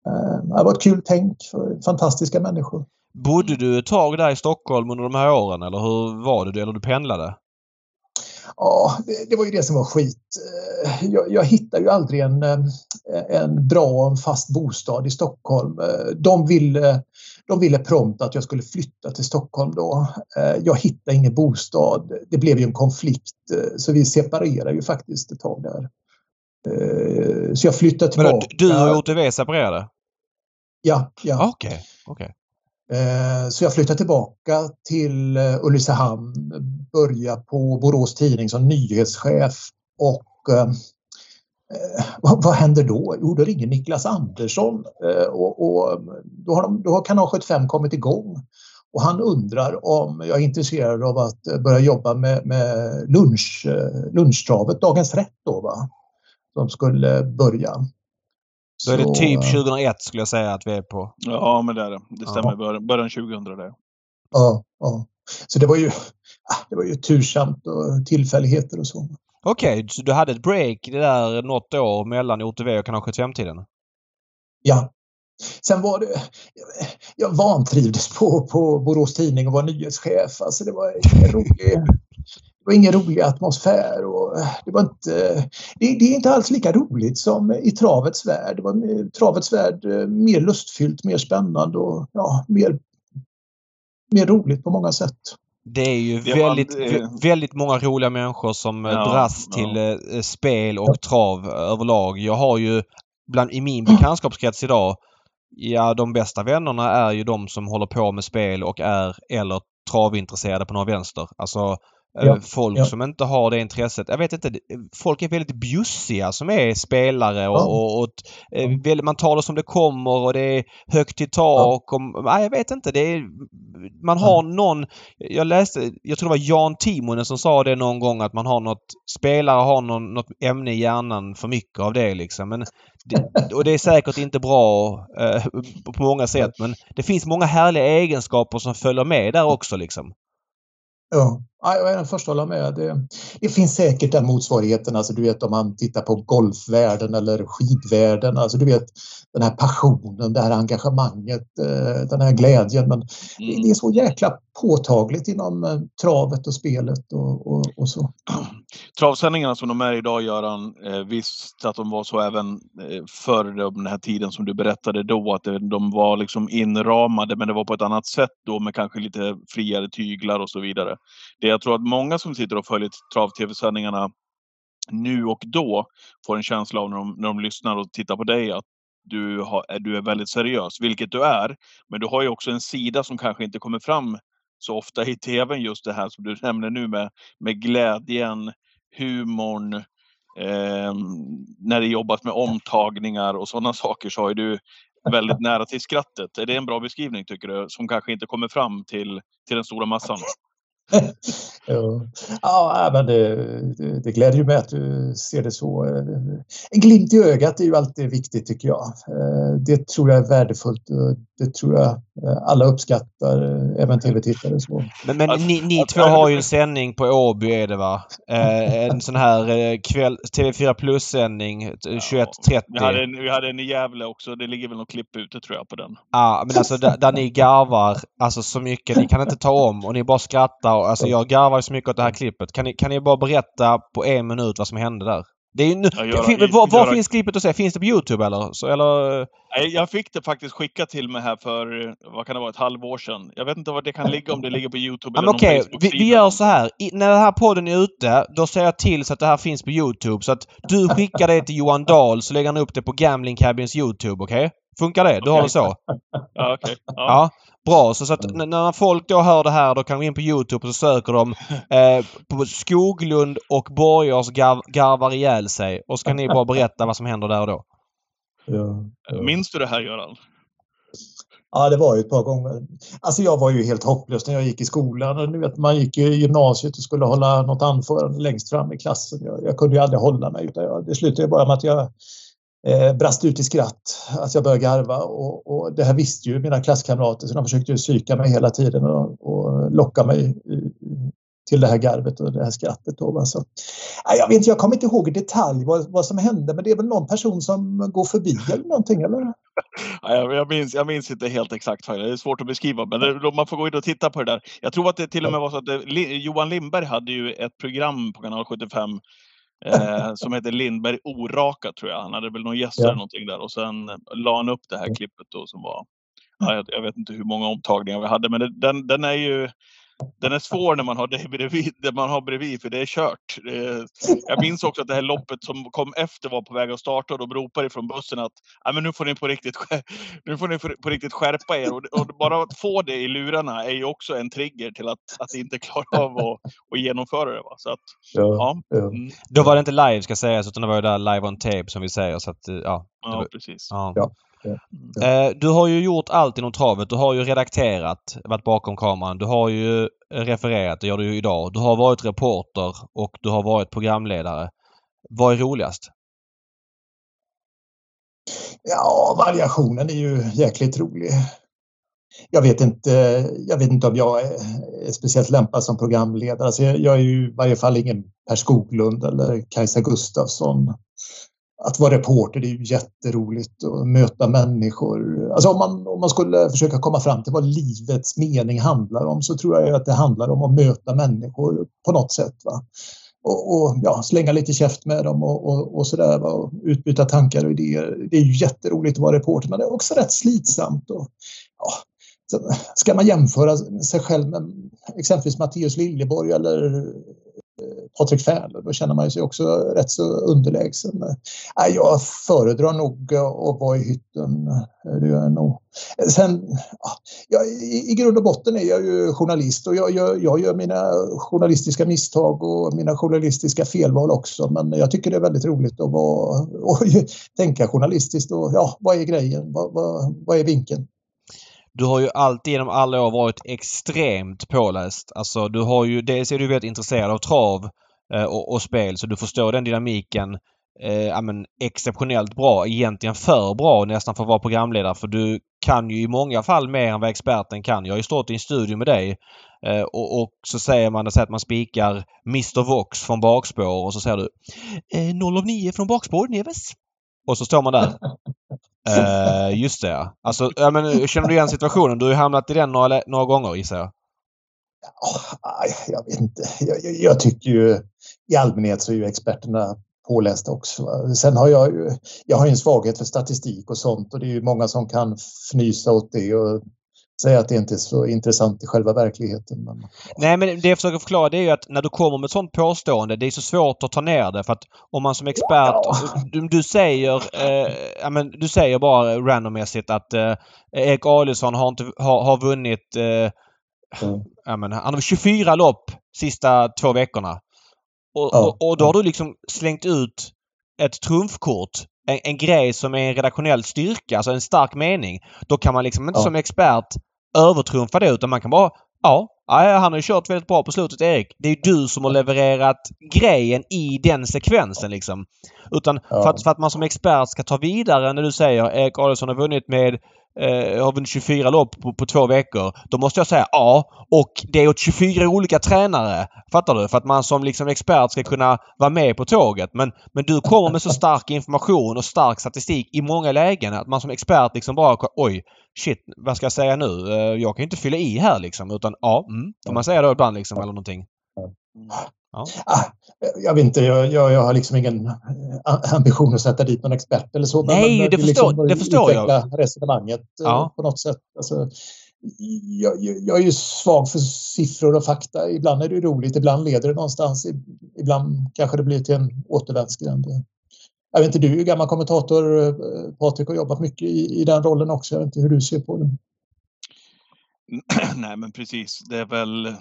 eh, det var ett kul tänk för fantastiska människor. Bodde du ett tag där i Stockholm under de här åren eller hur var det? Eller du pendlade? Ja, det, det var ju det som var skit. Eh, Jag, jag hittade ju aldrig en, eh, en bra och en fast bostad i Stockholm. Eh, De ville, de ville prompt att jag skulle flytta till Stockholm då. Jag hittade ingen bostad. Det blev ju en konflikt så vi separerade ju faktiskt ett tag där. Så jag flyttade Men tillbaka. du och OTV separerade? Ja, ja. Okej. okej. Eh, Eh, så jag flyttade tillbaka till eh, Ulricehamn, började på Borås Tidning som nyhetschef och eh, vad, händer då? Jo, då ringer Niklas Andersson och, och då, har de, då har kanal 75 kommit igång. Och han undrar om jag är intresserad av att börja jobba med, med lunch, lunchtravet, Dagens Rätt då va? Som skulle börja. Så, är det typ 2001 skulle jag säga att vi är på. Ja, men det är det. Det stämmer. Ja. Början 2000 det. Ja, ja. Så det var ju, ah, det var ju tursamt och tillfälligheter och så. Okej, okay, så du hade ett break det där något år mellan OTV och Kanal 75-tiden? Ja. Sen var det... Jag vantrivdes på, på Borås Tidning och var nyhetschef. Alltså det var rolig, det var ingen rolig atmosfär. Och det, var inte, det, det, är inte alls lika roligt som i travets värld. Det var travets värld eh, mer lustfyllt, mer spännande och ja, mer, mer roligt på många sätt. Det är ju det väldigt, var, väldigt många roliga människor som eh, ja, dras till ja. Eh, spel och trav överlag. Jag har ju bland, i min bekantskapskrets idag Ja, de bästa vännerna är ju de som håller på med spel och är eller travintresserade på någon vänster. Alltså Eh, ja, folk ja. som inte har det intresset. Jag vet inte. Folk är väldigt bjussiga som är spelare och, ja. och, och eh, man tar det som det kommer och det är högt i tak. Och, nej, jag vet inte. Det är, man har någon... Jag läste, jag tror det var Jan Timonen som sa det någon gång att man har något... Spelare har någon, något ämne i hjärnan för mycket av det liksom. Men det, och det är säkert inte bra eh, på många sätt men det finns många härliga egenskaper som följer med där också liksom. Ja, jag är den första att hålla med. Det, det, finns säkert den motsvarigheten, alltså du vet om man tittar på golfvärlden eller skidvärlden, alltså du vet den här passionen, det här engagemanget, eh, den här glädjen. Men mm. det är så jäkla påtagligt inom eh, travet och spelet och, och, och så. Travsändningarna som de är idag Göran, eh, visst att de var så även förr den här tiden som du berättade då, att de var liksom inramade men det var på ett annat sätt då med kanske lite friare tyglar och så vidare. Det jag tror att många som sitter och följer trav-tv-sändningarna nu och då får en känsla av när de, när de lyssnar och tittar på dig att du, har, du är väldigt seriös, vilket du är. Men du har ju också en sida som kanske inte kommer fram så ofta i tvn, just det här som du nämner nu med, med glädjen, humorn, eh, när det jobbas med omtagningar och sådana saker så har du väldigt nära till skrattet. Är det en bra beskrivning tycker du, som kanske inte kommer fram till, till den stora massan? ja. ja, men det, det, gläder ju mig att du ser det så. En glimt i ögat är ju alltid viktigt tycker jag. Eh, det tror jag är värdefullt. Det tror jag eh, alla uppskattar, eh, även tv-tittare. Men, men ni, ni två har ju en sändning på Åby är det va? En sån här kväll, TV4 Plus-sändning 21.30. Vi hade, en, vi hade en i Gävle också. Det ligger väl något klipp ute tror jag på den. Ja, men alltså där, där ni garvar alltså så mycket. Ni kan inte ta om och ni bara skrattar Alltså jag garvar så mycket åt det här klippet. Kan ni, kan ni bara berätta på en minut vad som hände där? Det är ju, ja, göra, fin, var, var göra... finns klippet att se? Finns det på Youtube eller? Så, eller? Nej, jag fick det faktiskt skickat till mig här för, vad kan det vara, ett halvår sedan. Jag vet inte var det kan ligga, om det ligger på Youtube eller Okej, okay. vi, vi, gör så här. I, när den här podden är ute, då ser jag till så att det här finns på Youtube. Så att du skickar det till Johan Dahl så lägger han upp det på Gambling Cabins Youtube, okej? Okay? Funkar det? Du okay. har det så? ja, okej. Ja. ja. Bra, så, så att mm. när folk då hör det här då kan de gå in på Youtube och så söker de eh, på Skoglund och Borgars garv, garvar ihjäl sig. Och så kan ni bara berätta vad som händer där och då. Ja, ja. Minns du det här Göran? Ja, det var ju ett par gånger. Alltså jag var ju helt hopplös när jag gick i skolan. Ni vet, man gick i gymnasiet och skulle hålla något anförande längst fram i klassen. Jag, jag kunde ju aldrig hålla mig. Utan jag, det slutade bara med att jag eh, brast ut i skratt, att jag började garva. Och, och, det här visste ju mina klasskamrater så de försökte psyka mig hela tiden och, och locka mig till det här garvet och det här skrattet. Då, så, jag, vet inte, jag kommer inte ihåg i detalj vad, vad som hände men det är väl någon person som går förbi eller någonting eller? Jag, minns, jag minns inte helt exakt, det är svårt att beskriva men det, man får gå in och titta på det där. Jag tror att det till och med var så att det, Johan Lindberg hade ju ett program på kanal 75 eh, som heter Lindberg Oraka tror jag. Han hade väl någon gäst ja. eller någonting där och sen la han upp det här klippet då som var, ja, jag, jag, vet inte hur många omtagningar vi hade men det, den, den är ju den är svår när man har det bredvid, det man har bredvid för det är kört. Jag minns också att det här loppet som kom efter var på väg att starta och de ropade ifrån bussen att men nu får ni på riktigt, nu får ni på riktigt skärpa er. Och, och bara att få det i lurarna är ju också en trigger till att, att inte klara av att, att genomföra det. Va? Så att, ja. ja. Mm. Då var det inte live ska sägas utan det var ju där live on tape som vi säger. Så att, ja, ja var, precis. Ja. ja. Ja. Du har ju gjort allt inom travet. Du har ju redakterat, varit bakom kameran. Du har ju refererat, det gör du ju idag. Du har varit reporter och du har varit programledare. Vad är roligast? Ja, variationen är ju jäkligt rolig. Jag vet inte, jag vet inte om jag är speciellt lämpad som programledare. Alltså jag, jag är ju i varje fall ingen Per Skoglund eller Kajsa Gustafsson att vara reporter det är ju jätteroligt att möta människor. Alltså om man, om man skulle försöka komma fram till vad livets mening handlar om så tror jag att det handlar om att möta människor på något sätt. Va? Och, och ja, slänga lite käft med dem och, och, och sådär. Och utbyta tankar och idéer. Det är ju jätteroligt att vara reporter men det är också rätt slitsamt. Och, ja, ska man jämföra sig själv med exempelvis Mattias Liljeborg eller Patrik Färle, då känner man sig också rätt så underlägsen. Äh, jag föredrar nog att vara i hytten. Det gör jag nog. Sen, ja, i, i grund och botten är jag ju journalist och jag, jag, jag gör mina journalistiska misstag och mina journalistiska felval också. Men jag tycker det är väldigt roligt att vara, och tänka journalistiskt och ja, vad är grejen? Vad, vad, vad är vinkeln? Du har ju alltid genom alla år varit extremt påläst. Alltså du har ju, dels är du väldigt intresserad av trav eh, och, och, spel så du förstår den dynamiken eh, ja, men exceptionellt bra. Egentligen för bra nästan för att vara programledare för du kan ju i många fall mer än vad experten kan. Jag har ju stått i en studio med dig eh, och, och, så säger man att man spikar Mr Vox från bakspår och så säger du eh, 0 av 9 från bakspår, Neves. Och så står man där. Uh, just det ja. Alltså, ja, men, eh, känner du igen situationen? Du har ju hamnat i den några, några gånger gissar jag. Oh, jag vet inte. Jag, jag, jag, tycker ju i allmänhet så är ju experterna pålästa också. Sen har jag ju jag har en svaghet för statistik och sånt och det är ju många som kan fnysa åt det och säga att det inte är så intressant i själva verkligheten. Men... Nej, men det jag försöker förklara det är ju att när du kommer med ett sånt påstående, det är så svårt att ta ner det för att om man som expert, ja. du, du, säger, eh, ja, men du säger bara randommässigt att eh, Erik Adielsson har, inte, har, har vunnit eh, mm. ja, men, han har 24 lopp sista två veckorna. Och, ja. och, och då har du liksom slängt ut ett trumfkort en, en, grej som är en redaktionell styrka, alltså en stark mening. Då kan man liksom inte ja. som expert övertrumfa det utan man kan bara Ja, han har ju kört väldigt bra på slutet Erik. Det är du som har levererat grejen i den sekvensen liksom. Utan för, att, för, att, man som expert ska ta vidare när du säger Erik Adolfsson har vunnit med eh, har vunnit 24 lopp på, på, två veckor. Då måste jag säga ja. Och det är åt 24 olika tränare. Fattar du? För att man som liksom expert ska kunna vara med på tåget. Men, men du kommer med så stark information och stark statistik i många lägen att man som expert liksom bara oj, shit, vad ska jag säga nu? Eh, jag kan inte fylla i här liksom. Utan ja, mm, får man säga då ibland liksom eller någonting. Ja. Ah, jag vet inte, jag, jag, jag, har liksom ingen eh, ambition att sätta dit någon expert eller så. Nej, men, det, förstår, liksom det förstår jag. resonemanget eh, ja. på något sätt. Alltså, jag, jag, är ju svag för siffror och fakta. Ibland är det roligt, ibland leder det någonstans. Ibland kanske det blir till en återvändsgränd. Jag vet inte, du är ju gammal kommentator eh, Patrik och jobbat mycket i, i den rollen också. Jag vet inte hur du ser på det. Nej men precis, det är väl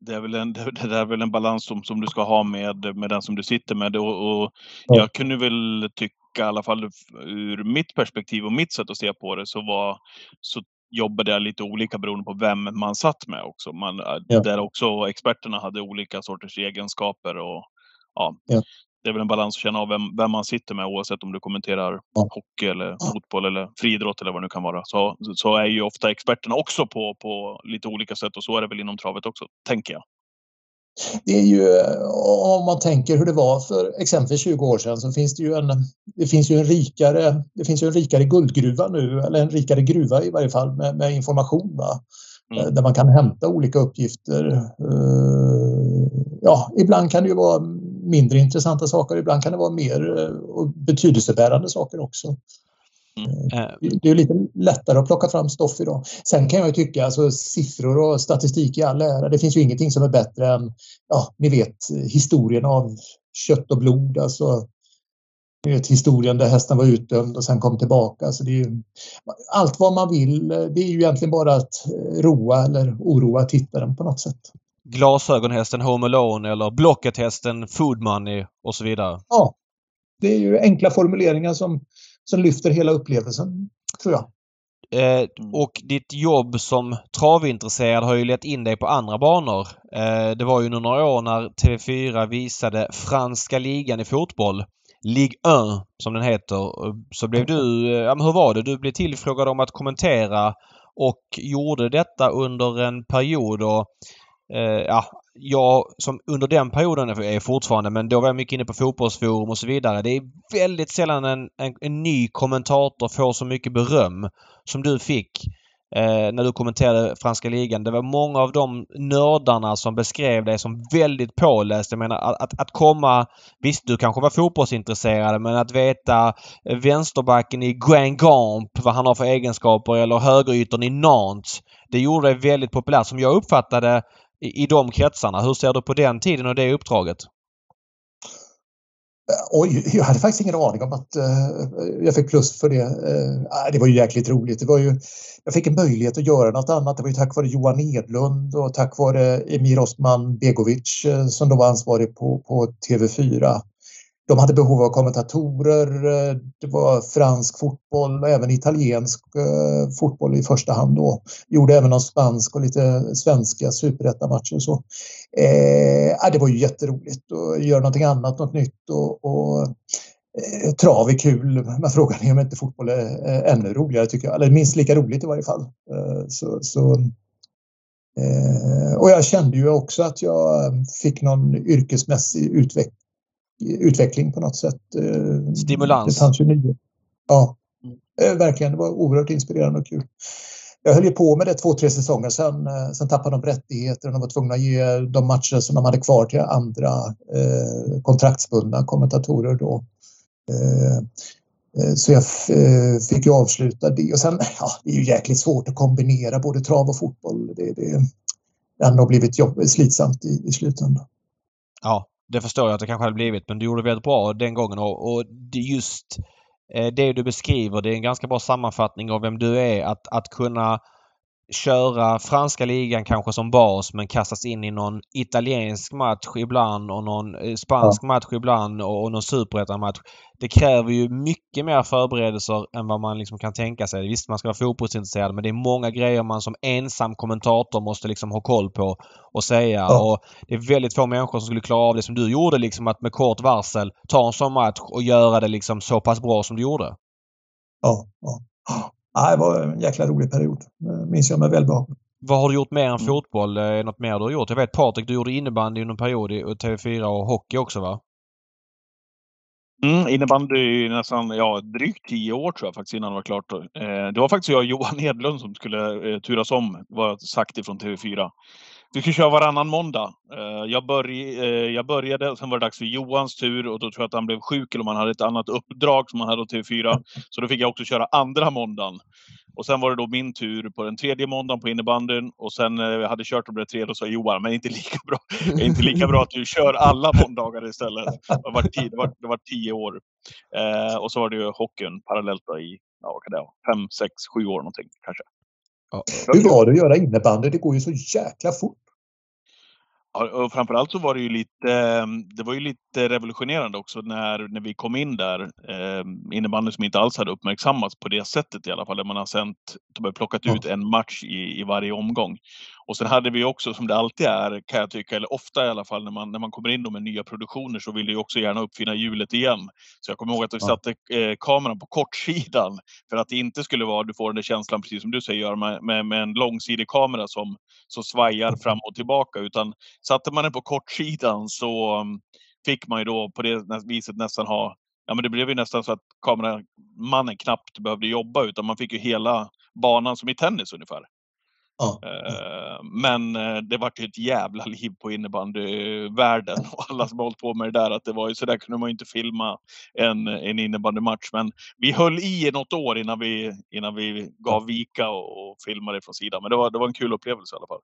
det är väl en, det är väl en balans som, som du ska ha med, med den som du sitter med. Och, och jag kunde väl tycka, i alla fall ur mitt perspektiv och mitt sätt att se på det, så, var, så jobbade jag lite olika beroende på vem man satt med också. Man, ja. Där också experterna hade olika sorters egenskaper. Och, ja. ja det är väl en balans att känna av vem, vem man sitter med oavsett om du kommenterar ja. hockey eller fotboll eller friidrott eller vad det nu kan vara. Så, så är ju ofta experterna också på, på lite olika sätt och så är det väl inom travet också, tänker jag. Det är ju, om man tänker hur det var för exempelvis 20 år sedan så finns det ju en, det finns ju en rikare, det finns ju en rikare guldgruva nu, eller en rikare gruva i varje fall med, med information. Va? Mm. Där man kan hämta olika uppgifter. Eh, ja, ibland kan det ju vara mindre intressanta saker. Ibland kan det vara mer eh, betydelsebärande saker också. Mm. Det är lite lättare att plocka fram stoff idag. Sen kan jag tycka, alltså siffror och statistik i all ära, det finns ju ingenting som är bättre än, ja, ni vet historien av kött och blod. Alltså, ni vet historien där hästen var utdömd och sen kom tillbaka. Alltså det är ju, allt vad man vill, det är ju egentligen bara att roa eller oroa tittaren på något sätt. Glasögonhästen Home Alone eller Blocket-hästen Food Money och så vidare. Ja, det är ju enkla formuleringar som, som lyfter hela upplevelsen, tror jag. Eh, och ditt jobb som travintresserad har ju lett in dig på andra banor. Eh, det var ju några år när TV4 visade franska ligan i fotboll. Ligue 1 som den heter. Så blev du, eh, ja men hur var det? Du blev tillfrågad om att kommentera och gjorde detta under en period och eh, ja, jag som under den perioden är fortfarande, men då var jag mycket inne på fotbollsforum och så vidare. Det är väldigt sällan en, en, en ny kommentator får så mycket beröm som du fick eh, när du kommenterade franska ligan. Det var många av de nördarna som beskrev dig som väldigt påläst. Jag menar att, att, att komma... Visst, du kanske var fotbollsintresserad men att veta vänsterbacken i Guingamp, vad han har för egenskaper eller högeryttern i Nantes. Det gjorde dig väldigt populär som jag uppfattade i, i de kretsarna. Hur ser du på den tiden och det uppdraget? Eh, oj, jag hade faktiskt ingen aning om att uh, jag fick plus för det. Uh, det var ju jäkligt roligt. Det var ju, jag fick en möjlighet att göra något annat. Det var ju tack vare Johan Edlund och tack vare Emir Osman Begovic uh, som då var ansvarig på, på TV4 de hade behov av kommentatorer. Eh, det var fransk fotboll och även italiensk eh, fotboll i första hand då. Gjorde även någon spansk och lite svenska superettamatcher och så. Eh, det var ju jätteroligt att göra någonting annat, något nytt och, och eh, trav är kul. Men frågan är om inte fotboll är ännu roligare tycker jag. Eller minst lika roligt i varje fall. Eh, så, så eh, och jag kände ju också att jag fick någon yrkesmässig utveckling utveckling på något sätt. Eh, Stimulans. Det fanns ju nya. Ja, mm. verkligen. Det var oerhört inspirerande och kul. Jag höll ju på med det två, tre säsonger sen. Eh, sen tappade de rättigheter och de var tvungna att ge de matcher som de hade kvar till andra eh, kontraktsbundna kommentatorer då. Eh, så jag fick ju avsluta det och sen, ja, det är ju jäkligt svårt att kombinera både trav och fotboll. Det, det, det har blivit jobb, slitsamt i, i slutändan. Ja, det förstår jag att det kanske hade blivit men du gjorde väldigt bra den gången och, och just eh, det du beskriver det är en ganska bra sammanfattning av vem du är. Att, att kunna köra franska ligan kanske som bas men kastas in i någon italiensk match ibland och någon eh, spansk match ibland och, någon superettan-match. Det kräver ju mycket mer förberedelser än vad man liksom kan tänka sig. Visst, man ska vara fotbollsintresserad men det är många grejer man som ensam kommentator måste liksom ha koll på och säga. Ja. Och det är väldigt få människor som skulle klara av det som du gjorde liksom att med kort varsel ta en sån match och göra det liksom så pass bra som du gjorde. Ja, ja. Ja, det var en jäkla rolig period. Det minns jag med välbehag. Vad har du gjort mer än mm. fotboll? Är något mer du har gjort? Jag vet Patrik, du gjorde innebandy under en period i TV4 och hockey också va? Mm, innebandy nästan, ja drygt tio år tror jag faktiskt innan det var klart. Eh, det var faktiskt jag och Johan Edlund som skulle eh, turas om, var sagt ifrån TV4. Vi ska köra varannan måndag. Eh, jag, börj eh, jag började, sen var det dags för Johans tur och då tror jag att han blev sjuk eller om han hade ett annat uppdrag som han hade åt TV4. Så då fick jag också köra andra måndagen. Och sen var det då min tur på den tredje måndagen på innebandyn och sen eh, jag hade kört och blev tredje och sa Johan, men inte lika bra. Det är inte lika bra att du kör alla måndagar istället. Det var, tio, det var, det var tio år. Eh, och så var det ju hockeyn parallellt då i, ja vad kan det vara, fem, sex, sju år någonting kanske. Ja. Hur var det att göra innebandy? Det går ju så jäkla fort. Ja, och framförallt så var det ju lite, ehm, det var ju lite revolutionerande också när, när vi kom in där. Eh, innebandy som inte alls hade uppmärksammats på det sättet i alla fall. Där man har sänt, de har plockat ut en match i, i varje omgång. Och sen hade vi också, som det alltid är, kan jag tycka, eller ofta i alla fall, när man, när man kommer in med nya produktioner så vill du också gärna uppfinna hjulet igen. Så jag kommer ihåg att vi satte eh, kameran på kortsidan för att det inte skulle vara, du får den där känslan, precis som du säger, med, med, med en långsidig kamera som, som svajar fram och tillbaka. Utan satte man den på kortsidan så um, fick man ju då på det viset nästan ha Ja, men det blev ju nästan så att kameramannen knappt behövde jobba utan man fick ju hela banan som i tennis ungefär. Ja. Eh, Men eh, det vart ju ett jävla liv på innebandyvärlden och alla som har hållit på med det där. Att det var ju så där kunde man ju inte filma en, en innebandymatch. Men vi höll i något år innan vi, innan vi gav vika och, och filmade från sidan. Men det var, det var en kul upplevelse i alla fall.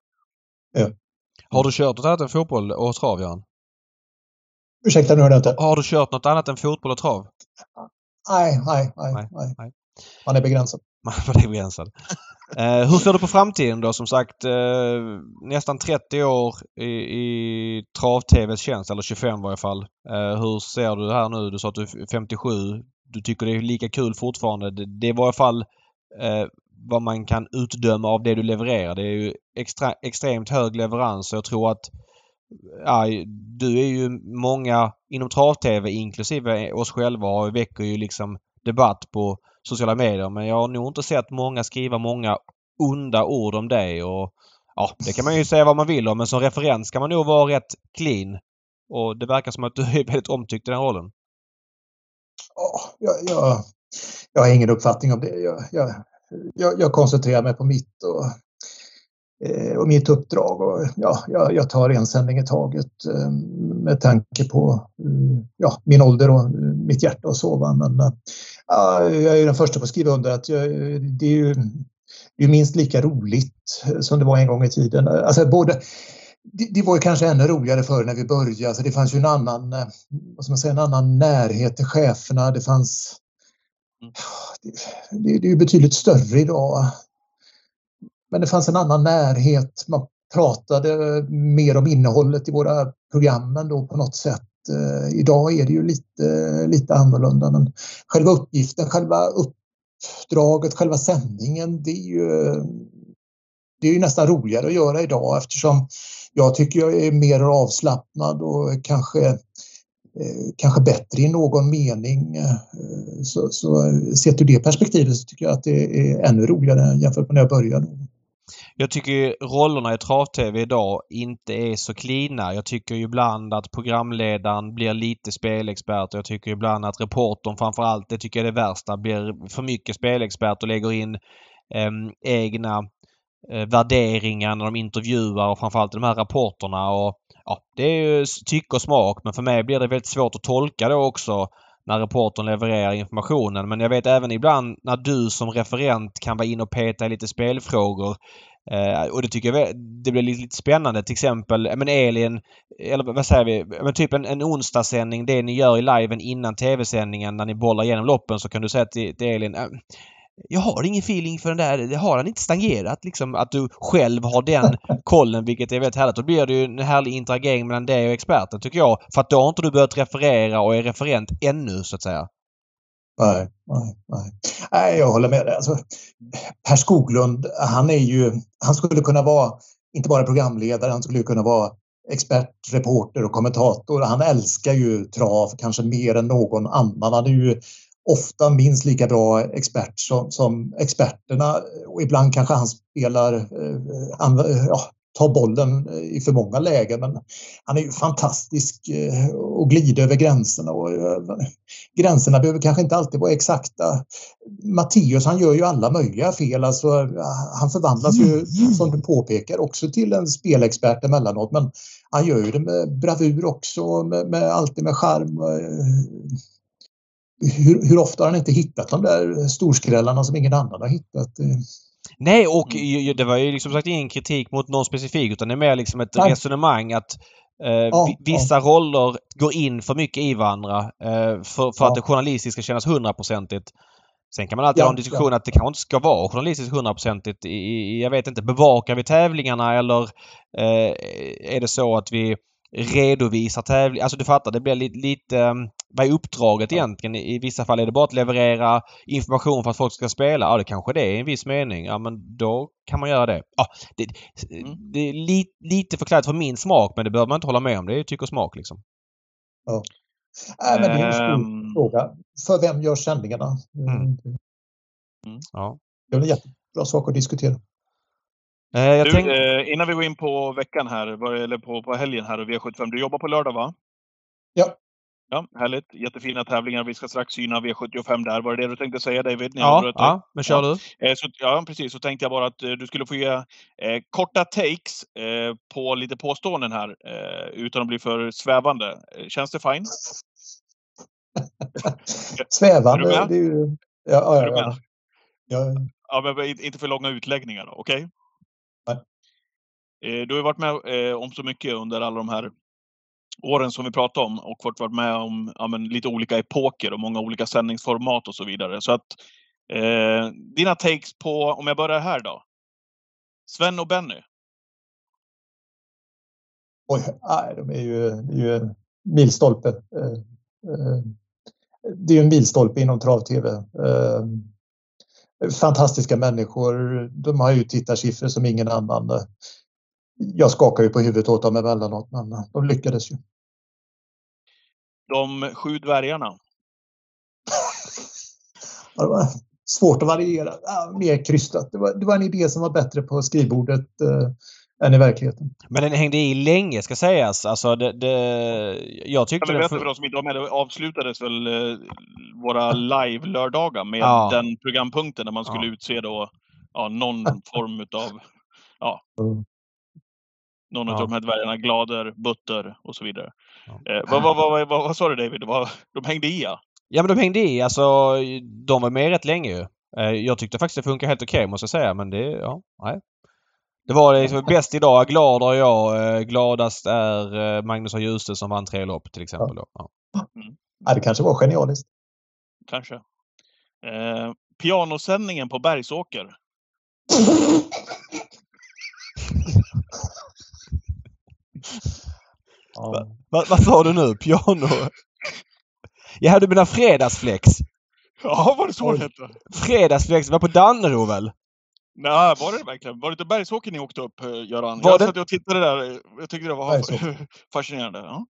Har du kört något annat än fotboll och trav, Göran? Ursäkta, nu hörde jag inte. Har du kört något annat än fotboll och trav? Nej, nej. Nej, nej. nej. Man är begränsad. Man var begränsad. Eh, hur ser du på framtiden då? Som sagt eh, nästan 30 år i, i trav-tvs tjänst, eller 25 i varje fall. Eh, hur ser du det här nu? Du sa att du är 57. Du tycker det är lika kul fortfarande. Det, det är i varje fall eh, vad man kan utdöma av det du levererar. Det är ju extra, extremt hög leverans och jag tror att ja, du är ju många inom trav-tv inklusive oss själva och väcker ju liksom debatt på sociala medier men jag har nog inte sett många skriva många onda ord om dig och ja, det kan man ju säga vad man vill om men som referens kan man nog vara rätt clean. Och det verkar som att du är väldigt omtyckt i den rollen. Ja, jag, jag, har ingen uppfattning om det. Jag, jag, jag, jag koncentrerar mig på mitt och, eh, och mitt uppdrag. Och, ja, jag, jag tar en sändning i taget eh, med tanke på eh, ja, min ålder och mitt hjärta och så. va. Men eh, ja, jag är den första på att skriva under att jag, det är ju det är minst lika roligt som det var en gång i tiden. Alltså både, det, det var ju kanske ännu roligare förr när vi började. Alltså det fanns ju en annan, vad ska man säga, en annan närhet till cheferna. Det fanns... Mm. Det, det, det är ju betydligt större idag. Men det fanns en annan närhet. Man pratade mer om innehållet i våra program ändå på något sätt. Eh, Idag är det ju lite, lite annorlunda men själva uppgiften, själva uppdraget, själva sändningen det är ju det är ju nästan roligare att göra idag eftersom jag tycker jag är mer avslappnad och kanske, eh, kanske bättre i någon mening. Eh, Så, så sett ur det perspektivet så tycker jag att det är ännu roligare jämfört med när jag började. Jag tycker ju rollerna i trav-tv idag inte är så klina. Jag tycker ju ibland att programledaren blir lite spelexpert och jag tycker ibland att reportern framförallt, det tycker jag är det värsta, blir för mycket spelexpert och lägger in eh, egna eh, värderingar när de intervjuar och framförallt i de här rapporterna. Och, ja, det är ju tycke och smak men för mig blir det väldigt svårt att tolka då också när reportern levererar informationen. Men jag vet även ibland när du som referent kan vara inne och peta i lite spelfrågor. Eh, och det tycker jag det blir lite, lite spännande. Till exempel, men Elin, eller vad säger vi, men typ en, en onsdagssändning, det ni gör i liven innan tv-sändningen när ni bollar igenom loppen så kan du säga till, till Elin jag har ingen feeling för den där. Det har han inte stangerat. Liksom att du själv har den kollen vilket är väldigt härligt. Då blir det ju en härlig interagering mellan dig och experten tycker jag. För att då har inte du börjat referera och är referent ännu så att säga. Nej, nej, nej. nej jag håller med dig. Alltså, per Skoglund, han är ju, han skulle kunna vara inte bara programledare, han skulle kunna vara expert, reporter och kommentator. Han älskar ju trav kanske mer än någon annan. Han är ju ofta minst lika bra expert som, som experterna och ibland kanske han spelar, eh, anv- eh, ja, tar bollen eh, i för många lägen. Men han är ju fantastisk eh, och glider över gränserna. Och, eh, gränserna behöver kanske inte alltid vara exakta. Matteus han gör ju alla möjliga fel. Alltså, han förvandlas ju som du påpekar också till en spelexpert emellanåt. Men han gör ju det med bravur också, med, med, alltid med charm. Eh, hur, hur ofta har han inte hittat de där storskrällarna som ingen annan har hittat? Nej och ju- det var ju liksom sagt ingen kritik mot någon specifik utan det är mer liksom ett Nej. resonemang att eh, Ja, vi- vissa roller går in för mycket i varandra eh, för, för Ja. att det journalistiska ska kännas hundraprocentigt. Sen kan man alltid Ja, ha en diskussion att det kanske inte ska vara journalistiskt hundraprocentigt. i- i- Jag vet inte, bevakar vi tävlingarna eller eh, är det så att vi redovisar tävlingar? Alltså du fattar, det blir lite, lite eh, vad är uppdraget egentligen? I vissa fall är det bara att leverera information för att folk ska spela. Ja, det kanske det är i en viss mening. Ja, men då kan man göra det. Ja, det, det är li, lite förklätt för min smak men det behöver man inte hålla med om. Det är tyck och smak liksom. Nej, men det är en stor Ehm. fråga. För vem gör sändningarna? Mm. Ja. Det är en jättebra sak att diskutera. Eh, jag Du, tänk, eh, innan vi går in på veckan här, eller på, på helgen här och V75. Du jobbar på lördag va? Ja. Ja, härligt. Jättefina tävlingar. Vi ska strax syna V75 där. Var det det du tänkte säga David? Ja, ja, men kör du. Eh, Så, ja, precis. Så tänkte jag bara att eh, du skulle få ge eh, korta takes eh, på lite påståenden här eh, utan att bli för svävande. Eh, Känns det fine? Svävande, Är du med? det är ju... Ja, ja, du med? ja. ja. Ja, men inte för långa utläggningar då, okej? Eh, Du har varit med om så mycket under alla de här åren som vi pratade om och fått varit med om ja, men, lite olika epoker och många olika sändningsformat och så vidare. Så att eh, dina takes på, om jag börjar här då. Sven och Benny. Oj, nej, de är ju, det är ju en milstolpe. Eh, eh, det är ju en milstolpe inom trav-tv. Eh, fantastiska människor. De har ju tittarsiffror som ingen annan. Jag skakar ju på huvudet åt dem emellanåt, men de lyckades ju. De sju dvärgarna. Ja, Det var svårt att variera. Ja, mer krystat. Det var, det var en idé som var bättre på skrivbordet eh, än i verkligheten. Men den hängde i länge ska sägas. Alltså det... det jag tyckte den... berätta för de som inte var med, det avslutades väl eh, våra live-lördagar med Ja. den programpunkten där man skulle Ja. utse då ja, någon form utav Mm. Någon Ja. av de här dvärgarna, Glader, Butter och så vidare. Ja. Eh, vad, vad, vad, vad, vad sa du David? De hängde i ja. Ja men de hängde i. Alltså de var med rätt länge ju. Eh, Jag tyckte faktiskt det funkar helt okej måste jag säga men det... Ja, nej. Det var liksom bäst idag. Glad är jag. eh, Gladast är eh, Magnus och Djuse som vann tre lopp till exempel. Då. Ja. Ja, det kanske var genialiskt. Kanske. Eh, pianosändningen på Bergsåker. Ja. Vad, vad sa du nu? Piano? Ja du menar Fredagsflex? Ja, var det så det hette? Fredagsflex var på Dannero väl? Nej, var det verkligen? Var det inte Bergsåker ni åkte upp, eh, Göran? Var jag det- satt och tittade där. eh, Jag tyckte det var Bergsåker. fascinerande. Ja.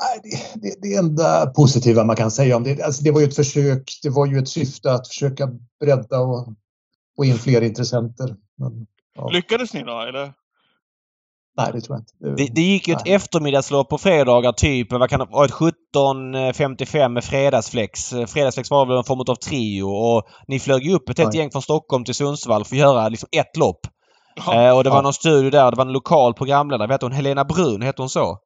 Nej, det, det, det enda positiva man kan säga om det, alltså det var ju ett försök, det var ju ett syfte att försöka bredda och få in fler intressenter. Men, ja, Lyckades ni då, eller? Nej, det tror jag inte. Det, det gick ju ett Nej. eftermiddagslopp på fredagar typ, vad kan det varit, 17.55 med fredagsflex. Fredagsflex var väl en form av trio och ni flög ju upp ett helt gäng från Stockholm till Sundsvall för att göra liksom ett lopp. Ja. Eh, och det var Ja. någon studio där, det var en lokal programledare, vet hon, Helena Brun, hette hon så?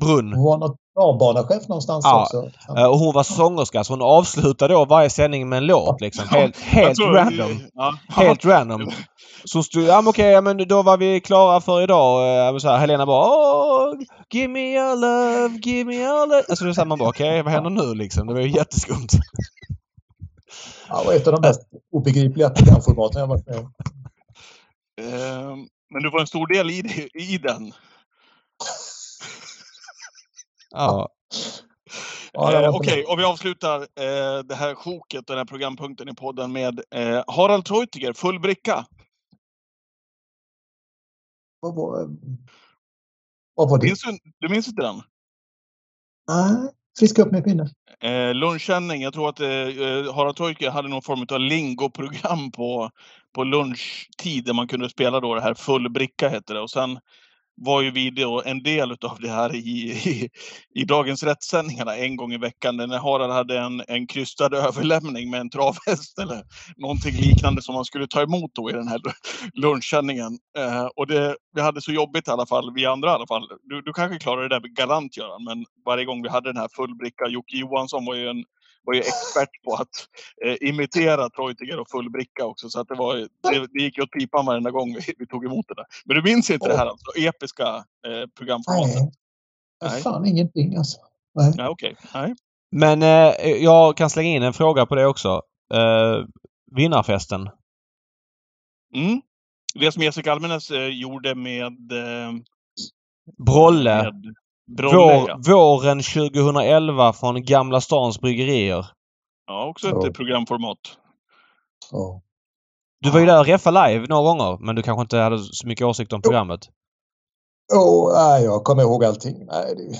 Brunn. Hon var något travbanachef någonstans Ja. också. Eh, och hon var sångerska så hon avslutade då varje sändning med en låt liksom. Helt, helt tror- random. Ja. Helt random. Så stod ja men okej, ja, men då var vi klara för idag. Eh, Så här, Helena bara Åh, Give me your love, give me your love. Alltså det är så här, man bara okej, vad händer nu liksom? Det var ju jätteskumt. Ja, var ett av de mest obegripliga programformaten jag varit med om. Eh, Men du var en stor del i, det- i den. Ja. Eh, Okej, och vi avslutar eh, det här sjoket, den här programpunkten i podden med eh, Harald Treutiger, full bricka. Vad var, vad var det? Minns du, du minns inte den? Nej, friska upp med pinne. Eh, lunchsändning, jag tror att eh, Harald Treutiger hade någon form av lingoprogram på, på lunchtid där man kunde spela då det här full bricka hette det. Och sen var ju vi då en del av det här i, i, i Dagens rättssändningarna en gång i veckan. När Harald hade en, en krystad överlämning med en travhäst eller någonting liknande som man skulle ta emot då i den här lunchsändningen. Eh, och det, vi hade så jobbigt i alla fall, vi andra i alla fall. Du, du kanske klarar det där galant Göran, men varje gång vi hade den här full bricka, Jocke Johansson var ju en var ju expert på att eh, imitera Treutiger och full bricka också. Så att det, var, det, det gick ju åt pipan varenda gång vi, vi tog emot det där. Men du minns inte det här alltså? Episka eh, programformatet? Nej, Nej. fan ingenting alltså. Nej. Nej, okej. Nej. Men eh, jag kan slänga in en fråga på det också. Eh, vinnarfesten. Mm. Det som Jessica Almenäs eh, gjorde med, eh, Brolle. med. Vår, våren 2011 från Gamla Stans Bryggerier. ja, också ett Ja. eh, programformat. Ja. Du var ju där och reffa live några gånger men du kanske inte hade så mycket åsikt om programmet? Oh, nej, jag kommer ihåg allting. Nej, det,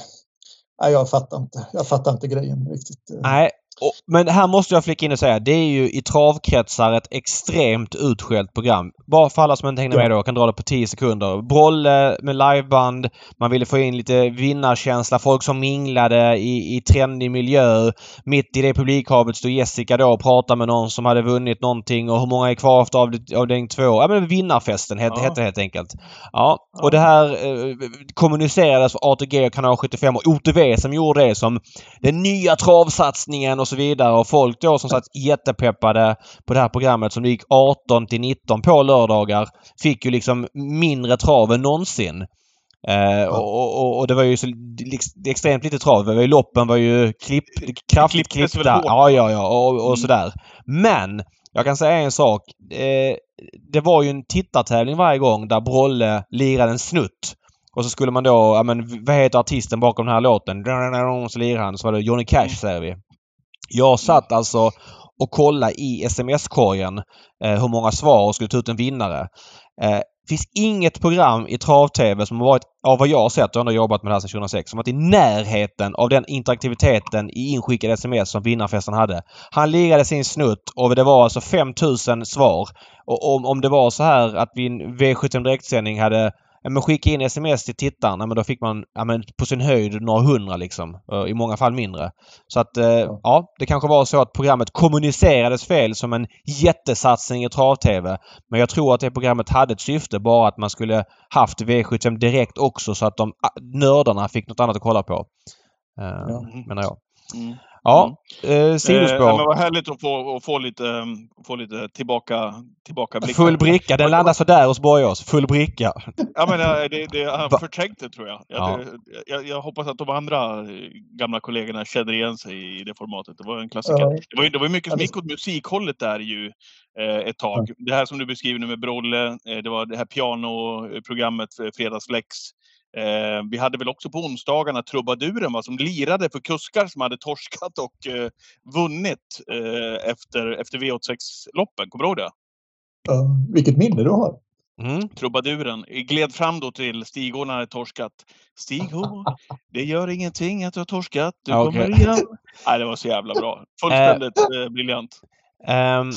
nej, jag fattar inte. Jag fattar inte grejen riktigt. Nej, Och, men här måste jag flika in och säga, det är ju i travkretsar ett extremt utskällt program. Bara för alla som inte hängde med då, jag kan dra det på 10 sekunder. Brolle med liveband. Man ville få in lite vinnarkänsla. Folk som minglade i, i trendig miljö. Mitt i det publikhavet stod Jessica då och pratade med någon som hade vunnit någonting och hur många är kvar efter av, avdelning två. Ja men vinnarfesten hette ja. det helt enkelt. Ja, ja. och det här eh, kommunicerades för ATG och Kanal 75 och OTV som gjorde det som den nya travsatsningen och så vidare. Och folk då som satt jättepeppade på det här programmet som gick 18 till 19 på lördagar fick ju liksom mindre trav än någonsin. Eh, och, och, och, det var ju så extremt lite trav. Det var ju, loppen var ju klipp, kraftigt klippta. Ja, ja, ja. Och, och mm. sådär. Men jag kan säga en sak. Eh, det var ju en tittartävling varje gång där Brolle lirade en snutt. Och så skulle man då, ja men vad heter artisten bakom den här låten? Så lirar han. Så var det Johnny Cash säger vi. Jag satt alltså och kollade i sms-korgen eh, hur många svar och skulle ta ut en vinnare. Eh, finns inget program i trav-tv som har varit, av vad jag har sett, och ändå jobbat med det här sedan 2006, som varit i närheten av den interaktiviteten i inskickade sms som vinnarfesten hade. Han lirade sin snutt och det var alltså 5000 svar. Och om, om det var så här att vi i en V75 direktsändning hade men skicka in sms till tittaren, men då fick man men på sin höjd några hundra liksom. I många fall mindre. Så att eh, ja, det kanske var så att programmet kommunicerades fel som en jättesatsning i trav-tv. Men jag tror att det programmet hade ett syfte, bara att man skulle haft V75 direkt också så att de nördarna fick något annat att kolla på. Eh, ja. Menar jag. Mm. Ja, mm. eh, sidospår. Eh, men vad härligt att få, att få lite, mm, få lite tillbaka, tillbaka blickar. Full bricka. Den landar sådär hos Borgås. Full bricka. Ja, men det, det, han förträngt det tror jag. Jag, ja. jag. jag, hoppas att de andra gamla kollegorna känner igen sig i det formatet. Det var en klassiker. Ja. Det, var, det var mycket som gick åt musikhållet där ju eh, ett tag. Ja. Det här som du beskriver nu med Brolle, eh, det var det här pianoprogrammet, Fredagslex. Eh, vi hade väl också på onsdagarna trubaduren va, som lirade för kuskar som hade torskat och eh, vunnit eh, efter, efter V86-loppen. Kommer du ihåg det? Uh, vilket minne du har! Mm. Trubaduren gled fram då till Stig när han hade torskat. Stig det gör ingenting att du har torskat. Du okay. kommer igen. Nej, det var så jävla bra. Fullständigt uh, briljant. Um,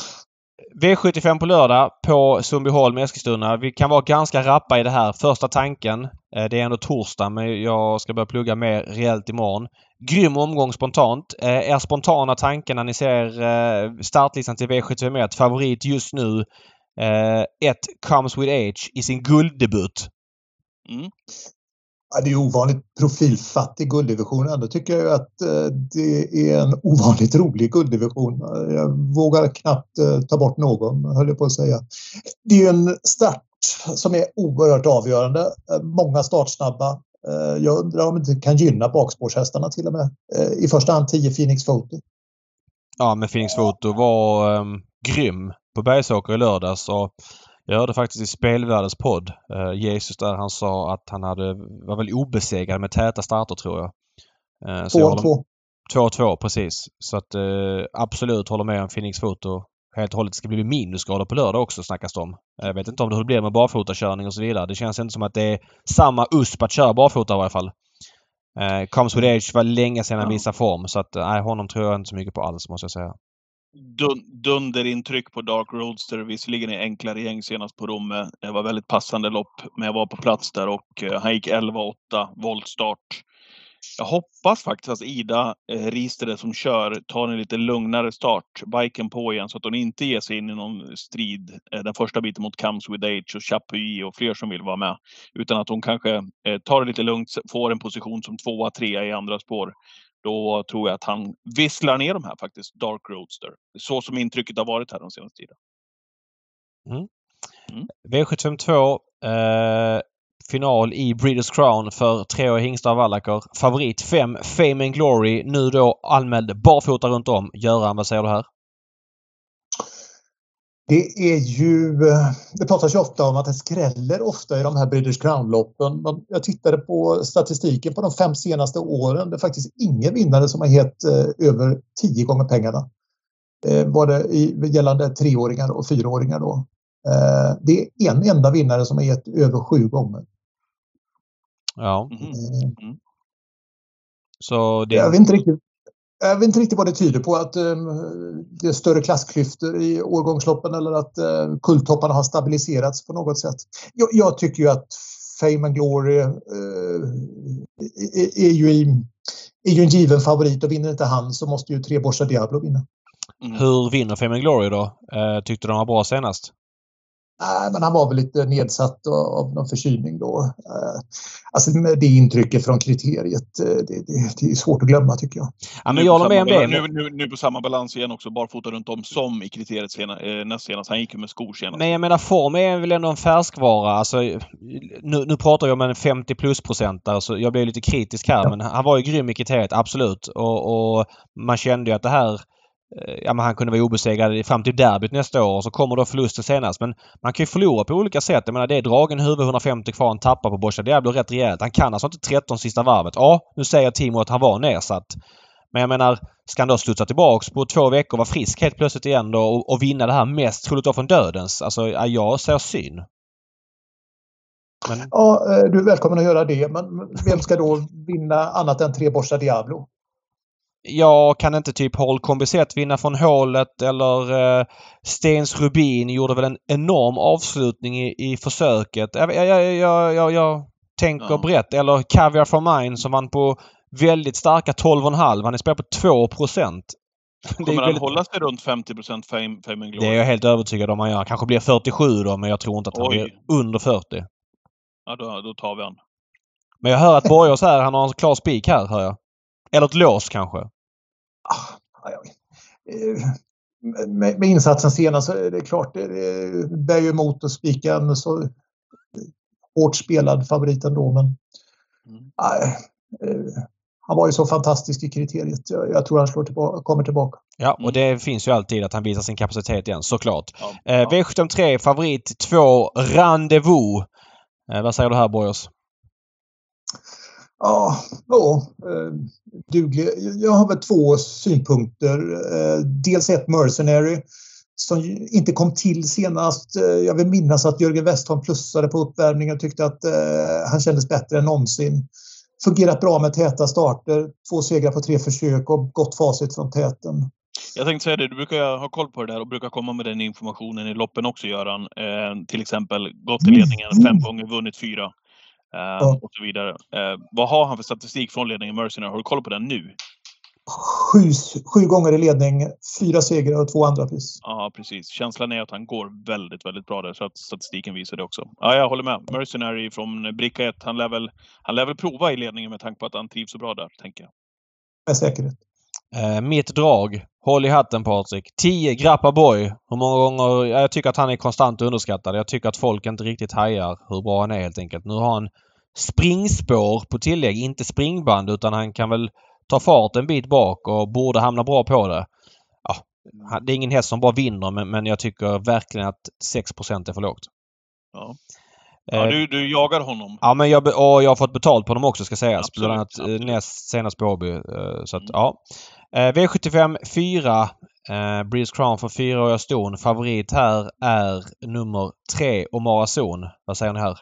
V75 på lördag på Sundbyholm, Eskilstuna. Vi kan vara ganska rappa i det här. Första tanken. Eh, det är ändå torsdag men jag ska börja plugga mer rejält imorgon. Grym omgång spontant. Eh, er spontana tanke när ni ser eh, startlistan till V751. Favorit just nu. Ett Comes With Age i sin gulddebut. Mm. Ja, det är ovanligt profilfattig gulddivision. Ändå tycker jag att eh, det är en ovanligt rolig gulddivision. Jag vågar knappt eh, ta bort någon, höll jag på att säga. Det är en start som är oerhört avgörande. Eh, många startsnabba. Jag undrar om det inte kan gynna bakspårshästarna till och med. I första hand 10 Phoenix Photo. Ja, men Phoenix Photo var um, grym på Bergsåker i lördags. Och jag hörde faktiskt i Spelvärldens podd eh, Jesus där han sa att han hade, var väl obesegrad med täta starter tror jag. 2-2. Eh, 2-2 precis. Så att eh, absolut håller med om Phoenix Foto. Helt och hållet ska bli minusgrader på lördag också snackas det om. Jag vet inte om det blir med barfotakörning och så vidare. Det känns inte som att det är samma USP att köra barfota i varje fall. Eh, Comes with age var länge sedan han visade form så att nej, honom tror jag inte så mycket på alls måste jag säga dun dunderintryck på Dark Roadster. Visserligen i enklare gäng senast på Romme. Det var väldigt passande lopp, men jag var på plats där och eh, han gick 11-8 voltstart. Jag hoppas faktiskt att Ida eh, Ristere som kör tar en lite lugnare start, biken på igen, så att hon inte ger sig in i någon strid eh, den första biten mot Comes With Age och Chapuis och fler som vill vara med. Utan att hon kanske eh, tar det lite lugnt, får en position som tvåa, trea i andra spår då tror jag att han visslar ner de här faktiskt, Dark Roadster. Så som intrycket har varit här de senaste tiden. Mm. Mm. V752 eh, final i Breeders Crown för treåriga hingstar av Wallacker. Favorit 5 Fame and Glory. Nu då anmäld barfota runt om. Göran, vad säger du här? Det är ju, det pratas ju ofta om att det skräller ofta i de här British Crown-loppen. Jag tittade på statistiken på de fem senaste åren. Det är faktiskt ingen vinnare som har gett eh, över tio gånger pengarna. Eh, var det gällande treåringar och fyraåringar då. Eh, det är en enda vinnare som har gett över sju gånger. Ja. Mm. Mm. Så det... Jag vet inte riktigt jag vet inte riktigt vad det tyder på, att eh, det är större klassklyftor i årgångsloppen eller att eh, kulttopparna har stabiliserats på något sätt. Jag, jag tycker ju att Fame and Glory eh, är, är, ju i, är ju en given favorit och vinner inte han så måste ju tre Borsa Diablo vinna. Mm. Hur vinner Fame and Glory då? Tyckte de var bra senast? Nej, men han var väl lite nedsatt av någon förkylning då. Eh, alltså det intrycket från kriteriet, eh, det, det, det är svårt att glömma tycker jag. Ja, men jag håller med om det. Nu, nu, nu på samma balans igen också, barfota runt om som i kriteriet sena, eh, näst senast. Han gick ju med skor senast. Men jag menar form är väl ändå en färskvara. Alltså, nu, nu pratar jag om en 50 plus procentare så jag blev lite kritisk här. Ja. Men han var ju grym i kriteriet, absolut. Och, och man kände ju att det här Eh, ja, men han kunde vara obesegrad fram till derbyt nästa år och så kommer då förlusten senast. Men man kan ju förlora på olika sätt. Jag menar det är dragen huvud 150 kvar, han tappar på Borsa Diablo rätt rejält. Han kan alltså inte 13 sista varvet. Ja, nu säger Timo att han var nedsatt. Men jag menar, ska han då studsa tillbaks på två veckor, vara frisk helt plötsligt igen då och, och vinna det här mest troligt från dödens? Alltså, ja, jag ser syn. Men... Ja, eh, du är välkommen att göra det. Men vem ska då vinna annat än tre Borsa Diablo? Ja, kan inte typ Håll Kombisett vinna från hålet eller eh, Stens Rubin gjorde väl en enorm avslutning i, i försöket. Jag, jag, jag, jag, jag tänker ja. brett. Eller Caviar for Mine som vann på väldigt starka 12,5. Han är spelad på 2 procent. Kommer han väldigt... hålla sig runt 50 procent fame, fame Det är jag helt övertygad om han gör. kanske blir 47 då, men jag tror inte att han Oj. blir under 40. Ja, då, då tar vi han. Men jag hör att Borgås här, han har en klar spik här, hör jag. Eller ett lås kanske? Ah, eh, med, med insatsen senast så är det klart, det, det bär ju emot att spika en så hårt spelad favorit ändå. Men mm. äh, han var ju så fantastisk i kriteriet. Jag, jag tror han slår tillbaka, kommer tillbaka. Ja, och det finns ju alltid att han visar sin kapacitet igen, såklart. Ja, eh, V73 favorit 2 Rendezvous. Eh, vad säger du här Borgers? Ja, ja eh, duglig. Jag har väl två synpunkter. Eh, dels ett Mercenary som inte kom till senast. Eh, jag vill minnas att Jörgen Westholm plussade på uppvärmningen och tyckte att han kändes bättre än någonsin. Fungerat bra med täta starter, två segrar på tre försök och gott facit från täten. Jag tänkte säga det, du brukar ha koll på det där och brukar komma med den informationen i loppen också Göran. Eh, till exempel gått i ledningen fem gånger, vunnit fyra. Ja. och så vidare. Uh, vad har han för statistik från ledningen Mercenary? Har du koll på den nu? Sju, sju gånger i ledning, fyra segrar och två andra pris. Ja, precis. Känslan är att han går väldigt, väldigt bra där, så att statistiken visar det också. Ja, jag håller med. Mercenary från bricka 1, han lär, väl, han lär väl prova i ledningen med tanke på att han trivs så bra där, tänker jag. Med säkerhet. Uh, mitt drag. Håll i hatten Patrik. 10 Grappa Boy. Hur många gånger... Jag tycker att han är konstant underskattad. Jag tycker att folk inte riktigt hajar hur bra han är helt enkelt. Nu har han springspår på tillägg. Inte springband utan han kan väl ta fart en bit bak och borde hamna bra på det. Ja, det är ingen häst som bara vinner men, men jag tycker verkligen att 6% är för lågt. Ja. Ja, du, du jagar honom? Ja, men jag, och jag har fått betalt på honom också ska sägas. Absolut, Bland annat absolut. näst senast på Åby. Så att, mm. ja. V75 4. Eh, Breeze Crown för fyraåriga ston. Favorit här är nummer 3 Omara Zon. Vad säger ni här?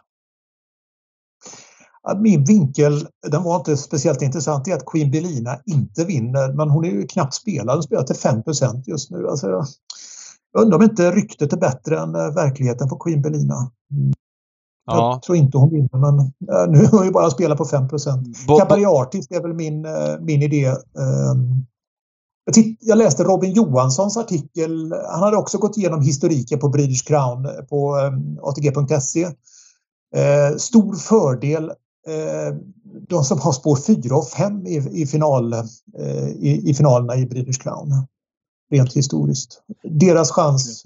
Min vinkel, den var inte speciellt intressant, är att Queen Belina inte vinner. Men hon är ju knappt spelad. Hon spelar till 5 just nu. Alltså, jag undrar om inte ryktet är bättre än eh, verkligheten på Queen Belina. Ja. Jag tror inte hon vinner, men äh, nu har hon ju bara spelat på 5 Cabaret Artist är väl min, min idé. Ähm, jag, titt, jag, läste Robin Johanssons artikel. Han hade också gått igenom historiken på British Crown på ähm, ATG.se. Äh, stor fördel de som har spår 4 och 5 i, i, final, i, i finalerna i British Crown. Rent historiskt. Deras chans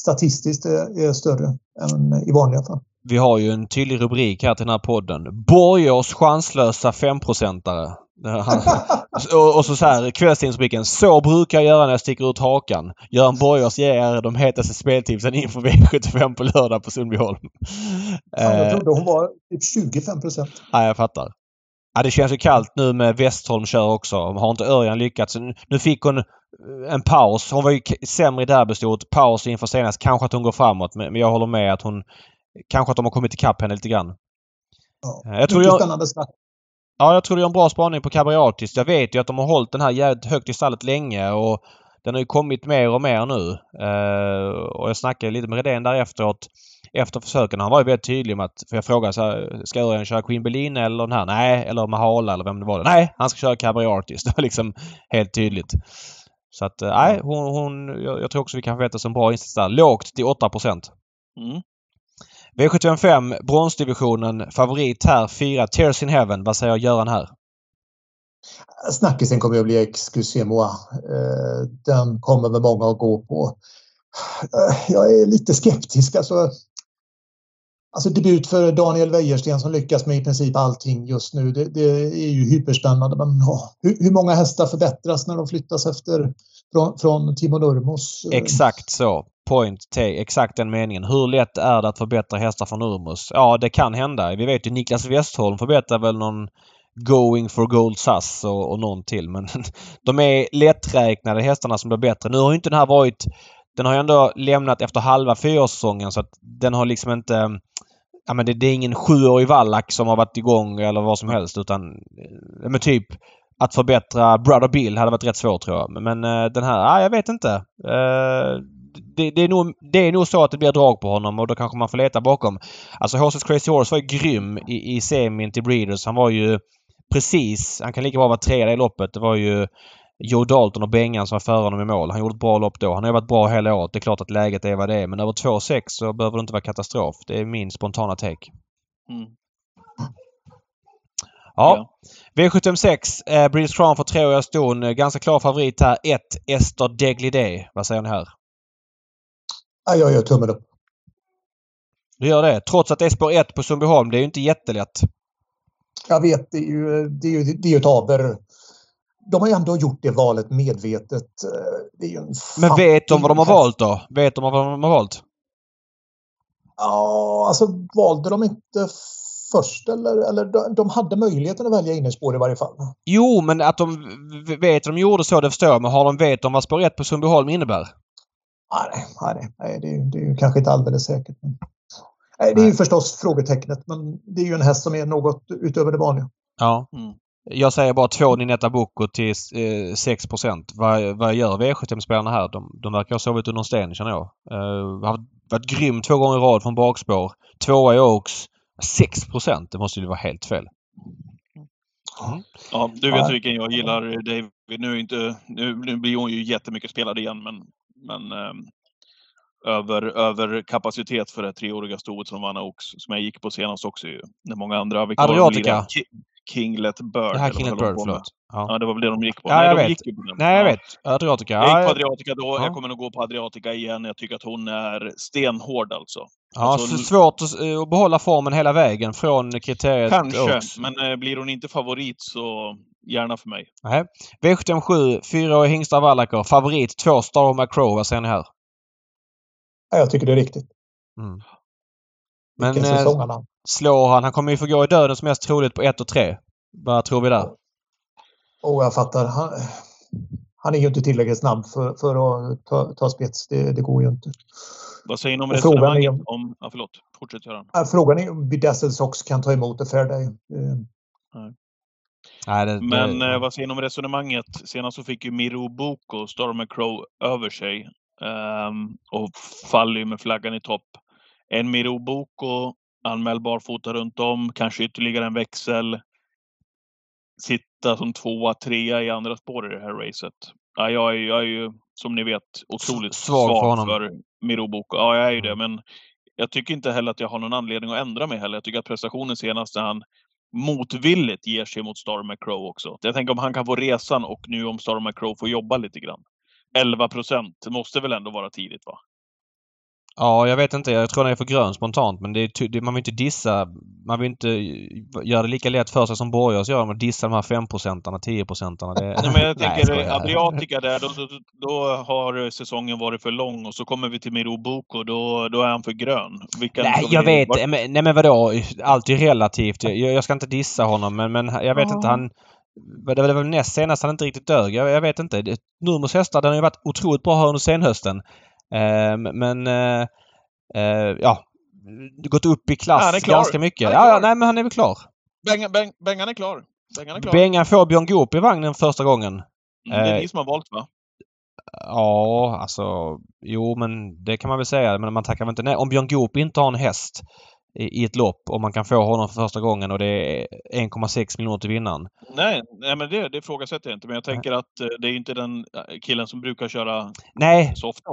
statistiskt är, större än i vanliga fall. Vi har ju en tydlig rubrik här till den här podden. Borgers chanslösa femprocentare. och, och så, så här kvällstidningsrubriken. Så brukar jag göra när jag sticker ut hakan. Göran Borgers ger er de hetaste speltipsen inför V75 på lördag på Sundbyholm. Ja, jag trodde hon var typ 25 procent. Ja, jag fattar. Ja, det känns ju kallt nu med Westholm kör också. Har inte Örjan lyckats? Nu fick hon en paus. Hon var ju sämre i derbystot. Paus inför senast. Kanske att hon går framåt. Men jag håller med att hon Kanske att de har kommit ikapp henne lite grann. Ja, jag tror jag, spännande. Ja, jag tror du gör en bra spaning på Cabriatis. Jag vet ju att de har hållit den här jävligt högt i stallet länge och den har ju kommit mer och mer nu. Uh, och jag snackade lite med Redén där efteråt. Efter försöken. Han var ju väldigt tydlig med att... För jag frågade så här, Ska Örjan köra Queen Berlin eller den här? Nej. Eller Mahala eller vem det var. Nej! Han ska köra Cabriatis. Det var liksom helt tydligt. Så att eh, nej, hon, hon, jag, jag tror också vi kan förvänta oss en bra insats där. Lågt till 8 Mm. V755 bronsdivisionen. Favorit här 4 Tears in Heaven. Vad säger Göran här? Snackisen kommer att bli Excusez-moi. Eh, Den kommer väl många att gå på. Eh, Jag är lite skeptisk. Alltså, alltså debut för Daniel Wäjersten som lyckas med i princip allting just nu. Det, det är ju hyperspännande. Men ja, hur, hur många hästar förbättras när de flyttas efter från, från Timo Nurmos? Eh, Exakt så. Point T, Exakt den meningen. Hur lätt är det att förbättra hästar från Urmus? Ja, det kan hända. Vi vet ju Niklas Westholm förbättrar väl någon Going for Gold Sass och, och någon till. Men de är lätträknade hästarna som blir bättre. Nu har ju inte den här varit... Den har ju ändå lämnat efter halva fyraårssäsongen så att den har liksom inte... Ja men det, det är ingen sjuårig vallack som har varit igång eller vad som helst utan... Eh, men typ att förbättra Brother Bill hade varit rätt svårt tror jag. Men men den här, ja, jag vet inte. Uh, det, det, är nog, det är nog så att det blir drag på honom och då kanske man får leta bakom. Alltså Horses Crazy Horse var ju grym i, i semin till Breeders. Han var ju precis... Han kan lika bra vara trea i loppet. Det var ju Joe Dalton och Bengan som var före honom i mål. Han gjorde ett bra lopp då. Han har varit bra hela året. Det är klart att läget är vad det är. Men över 2,6 så behöver det inte vara katastrof. Det är min spontana take. Mm. Ja. V76. Eh, British Crown för treåriga ston. Ganska klar favorit här. 1. Ester Deglidé. Vad säger ni här? Ja, jag gör tummen upp. Du gör det? Trots att det är spår 1 på Sundbyholm. Det är ju inte jättelätt. Jag vet, det är ju, det är ju, det är ju ett aber. De har ju ändå gjort det valet medvetet. Eh, Det Men vet de vad de har valt då? Vet de vad de har valt? Ja, alltså valde de inte först eller, eller de, de hade möjligheten att välja innerspår i varje fall. Jo, men att de vet att de gjorde så, det förstår jag. Men har de vet de vad spår 1 på Sundbyholm innebär? Nej, nej, det, är, ju- det är ju kanske inte alldeles säkert. Men... Nej, det är ju förstås frågetecknet, men det är ju en häst som är något utöver det vanliga. Ja. Mm. Jag säger bara två Ninetta Bocco till eh, 6 Vad, vad gör V75-spelarna här? De, de verkar ha sovit under en sten känner jag. Uh, har varit grym två gånger i rad från bakspår. Tvåa i Oaks. 6 Det måste ju vara helt fel. Ja, du vet vilken jag gillar, David. Nu, är inte, nu, nu blir hon ju jättemycket spelad igen, men, men ehm, över, över kapacitet för det treåriga stoet som vann Oaks, som jag gick på senast också ju. När många andra... Ki- Kinglet Bird. Det här Kinglet Bird, förlåt. Ja. Ja, det var väl det de gick på. Ja, Nej, jag de vet. gick på den. Nej, jag Ja. vet. Adriatica. Jag gick på Adriatica då, Ja. jag kommer nog gå på Adriatica igen. Jag tycker att hon är stenhård alltså. ja, alltså- så svårt att, eh, att behålla formen hela vägen från kriteriet Kanske, Oaks. men eh, blir hon inte favorit så gärna för mig. Nej. V77, fyraårig hingstar Wallacker. Favorit, två Star McCrow. Vad säger ni här? Ja, jag tycker det är riktigt. Mm. Men eh, säsong han slår han? Han kommer ju få gå i döden som mest troligt på 1 och 3. Vad tror vi där? Och jag fattar. Han, han är ju inte tillräckligt snabb för, för att ta, ta spets. Det, det går ju inte. Vad säger ni om Och frågan är resonemanget om- om... Ja, förlåt. Fortsätt Göran. Frågan är om Bedazzled Sox kan ta emot ett Fairday. Eh, Nej, det, Men det, eh, vad säger ni om resonemanget? Senast så fick ju Miro Boko Star McCrow över sig ehm, och faller ju med flaggan i topp. En Miro Boko anmäld barfota runt om, kanske ytterligare en växel. Sitta som tvåa, trea i andra spår i det här racet. Ja, jag, är, jag är ju, som ni vet, otroligt S- svag för svag honom. för Miro Boko. Ja, jag är ju Mm. det, men jag tycker inte heller att jag har någon anledning att ändra mig heller. Jag tycker att prestationen senast när han motvilligt ger sig mot Star McCrow också. Jag tänker om han kan få resan och nu om Star McCrow får jobba lite grann. 11 procent måste väl ändå vara tidigt va? Ja, jag vet inte. Jag tror den är för grön spontant. Men det är, man vill inte dissa... Man vill inte göra det lika lätt för sig som Borgars gör med att dissa de här 5-procentarna, 10-procentarna. Det... Nej, men jag tänker skojar. Adriatica där, då, då, då har säsongen varit för lång och så kommer vi till Miro Boko, då, då är han för grön. Vilka Nej, vi- jag vet. Men, nej men vadå? Allt är relativt. Jag, jag ska inte dissa honom men, men jag vet Ja. inte. Han... Det var väl näst senast han inte riktigt dög. Jag, jag vet inte. Nurmos hästar, den har ju varit otroligt bra här under senhösten. Eh, men... Eh, eh, ja. Gått upp i klass Ja, ganska mycket. Ja, ja, nej men han är väl klar. Bengan, Beng, Bengan är klar. Bengan är klar. Bengan får Björn Goop i vagnen första gången. Mm, det är eh, ni som har valt va? Ja, alltså jo men det kan man väl säga. Men man tackar väl inte nej. Om Björn Goop inte har en häst i, ett lopp och man kan få honom för första gången och det är 1,6 miljoner till vinnaren. Nej, nej men det, det ifrågasätter jag inte. Men jag tänker att eh, det är inte den eh, killen som brukar köra Nej, så ofta.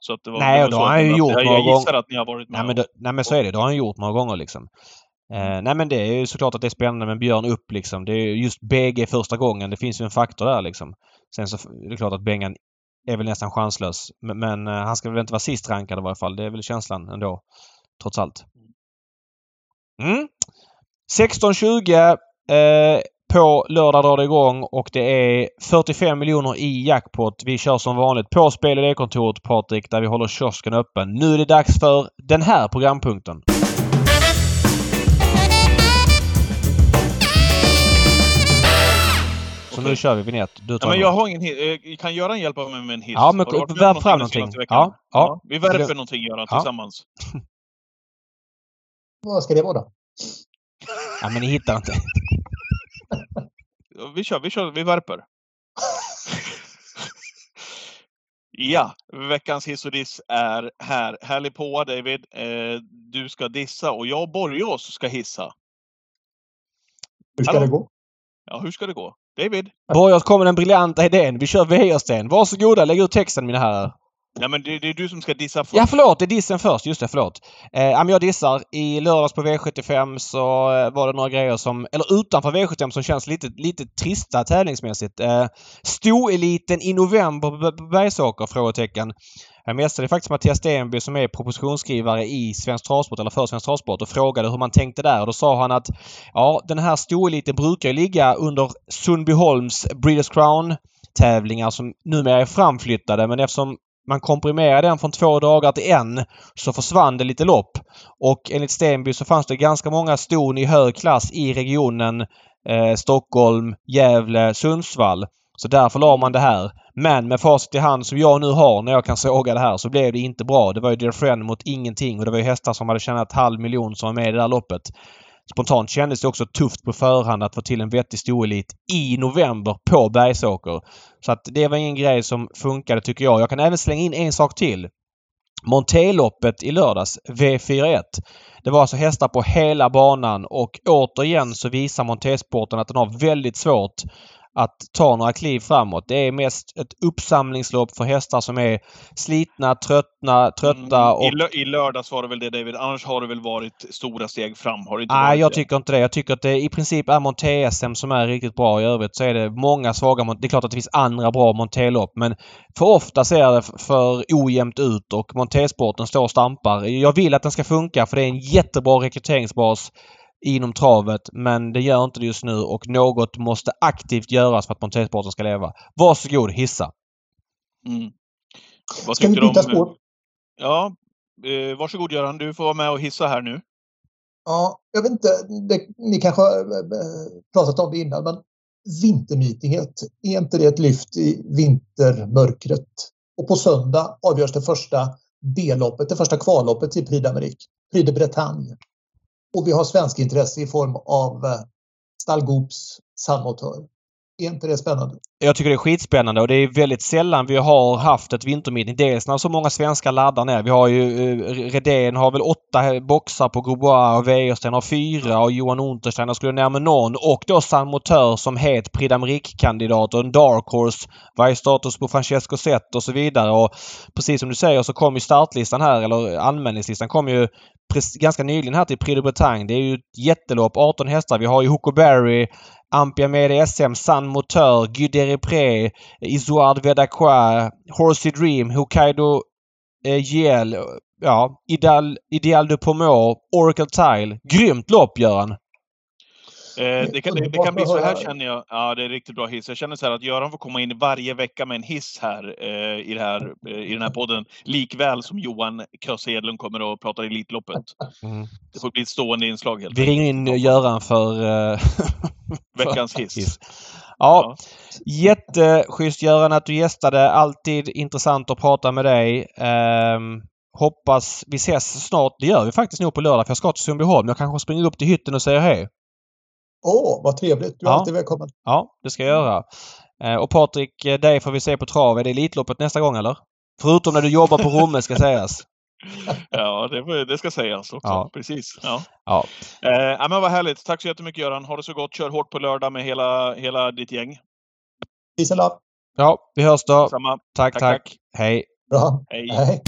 Så att det var, Nej, det så har han ju gjort jag, några jag gissar gånger- att ni har varit med nej men, det, nej men så är det. Det har han gjort några gånger liksom. Eh, nej men det är ju såklart att det är spännande med Björn upp liksom. Det är ju just BG första gången. Det finns ju en faktor där liksom. Sen så är det klart att Bengan är väl nästan chanslös. Men, men eh, han ska väl inte vara sist rankad i varje fall. Det är väl känslan ändå. Trots allt. Mm. 16.20 eh, på lördag drar det igång och det är 45 miljoner i jackpot. Vi kör som vanligt på Spel och kontoret Patrik där vi håller kiosken öppen. Nu är det dags för den här programpunkten. Så nu kör vi vignett. Du Ja, tar men den. jag har ingen hiss. Eh, Kan Göran hjälpa mig med en hiss? Ja, men någonting fram någonting. senaste veckan? Ja, ja. Vi värper Det- någonting Göran Ja. tillsammans. Vad ska det vara då? Ja, men ni hittar inte. Vi kör, vi kör, vi värper. ja, veckans hiss och diss är här. Härlig på David. Eh, du ska dissa och jag och Borgås ska hissa. Hur ska Hallå? det gå? Ja, hur ska det gå? David? Borgås kom med den briljanta idén. Vi kör Wäjersten. Varsågoda, lägg ut texten mina herrar. Ja, men det, det är du som ska dissa först. Ja, förlåt. Det är dissen först. Just det, förlåt. Eh, jag dissar. I lördags på V75 så eh, var det några grejer som, eller utanför V75 som känns lite, lite trista tävlingsmässigt. Eh, Stoeliten i november på Bergsåker? Frågetecken. Jag messade faktiskt Mattias Stenby som är propositionsskrivare i Svensk Travsport, eller för Svensk Travsport och frågade hur man tänkte där. Och då sa han att ja, den här stoeliten brukar ligga under Sundbyholms Breeders Crown tävlingar som numera är framflyttade men eftersom man komprimerade den från två dagar till en så försvann det lite lopp. Och enligt Stenby så fanns det ganska många ston i hög klass i regionen eh, Stockholm, Gävle, Sundsvall. Så därför la man det här. Men med facit i hand som jag nu har när jag kan såga det här så blev det inte bra. Det var ju Dear Friend mot ingenting och det var ju hästar som hade tjänat halv miljon som var med i det där loppet. Spontant kändes det också tufft på förhand att få till en vettig storelit i november på Bergsåker. Så att det var ingen grej som funkade tycker jag. Jag kan även slänga in en sak till. Monteloppet i lördags, V41. Det var alltså hästar på hela banan och återigen så visar Montesporten att den har väldigt svårt att ta några kliv framåt. Det är mest ett uppsamlingslopp för hästar som är slitna, tröttna, trötta Mm, och... I, lö I lördags var det väl det David. Annars har det väl varit stora steg fram? Har det inte Nej, jag det? tycker inte det. Jag tycker att det i princip är Monté-SM som är riktigt bra. I övrigt så är det många svaga Det är klart att det finns andra bra Monté-lopp men för ofta ser det för ojämnt ut och Monté-sporten står och stampar. Jag vill att den ska funka för det är en jättebra rekryteringsbas inom travet men det gör inte det just nu och något måste aktivt göras för att Monté-sporten ska leva. Varsågod, hissa! Mm. Vad Ska vi byta spår? Ja, eh, varsågod Göran. Du får vara med och hissa här nu. Ja, jag vet inte, det, ni kanske har eh, pratat om det innan, men vinternytighet, är inte det ett lyft i vintermörkret? Och på söndag avgörs det första B-loppet, det första kvalloppet till Prix d'Amérique, Prix de Bretagne. Och vi har svensk intresse i form av eh, Stallgoops är inte det spännande? Jag tycker det är skitspännande och det är väldigt sällan vi har haft ett vintermeeting. Dels när så många svenskar laddar ner. Vi har ju eh, Redén har väl åtta boxar på Groubois och Wäjersten har fyra och Johan Untersteiner skulle ner med någon. Och då San Motör som het Prix d'Amérique-kandidat och en Dark Horse. Vad är status på Francesco Zet och så vidare. Och precis som du säger så kom ju startlistan här, eller anmälningslistan kom ju ganska nyligen här till Prix de Bretagne. Det är ju ett jättelopp. 18 hästar. Vi har ju Huckleberry, Ampia Med SM, San Moteur, Guy Derepré, Isoard Vedacqua, Horsey Dream, Hokkaido eh, GL, ja, Ideal, Ideal de Pomor, Oracle Tile. Grymt lopp Göran! Eh, det, kan, det, det kan bli så här känner jag. Ja, det är riktigt bra hiss. Jag känner så här att Göran får komma in varje vecka med en hiss här, eh, i, det här eh, i den här podden. Likväl som Johan Köse Edlund kommer och pratar Elitloppet. Mm. Det får bli ett stående inslag helt Vi ringer in Göran för... eh, Veckans hiss. hiss. Ja, jätteschysst Göran att du gästade. Alltid intressant att prata med dig. Ehm, hoppas vi ses snart. Det gör vi faktiskt nog på lördag för jag ska till Sundbyholm. Jag kanske springer upp till hytten och säger hej. Åh, vad trevligt. Du är Ja. alltid välkommen. Ja, det ska jag göra. Eh, Och Patrik, eh, dig får vi se på trav. Är det Elitloppet nästa gång eller? Förutom när du jobbar på Romme ska sägas. Ja, det, det ska sägas också. Ja. Precis. Ja. Ja. Eh, men vad härligt. Tack så jättemycket Göran. Ha det så gott. Kör hårt på lördag med hela, hela ditt gäng. Peace and love. Ja, vi hörs då. Tack, tack. tack. Hej. Bra. Hej. Hej.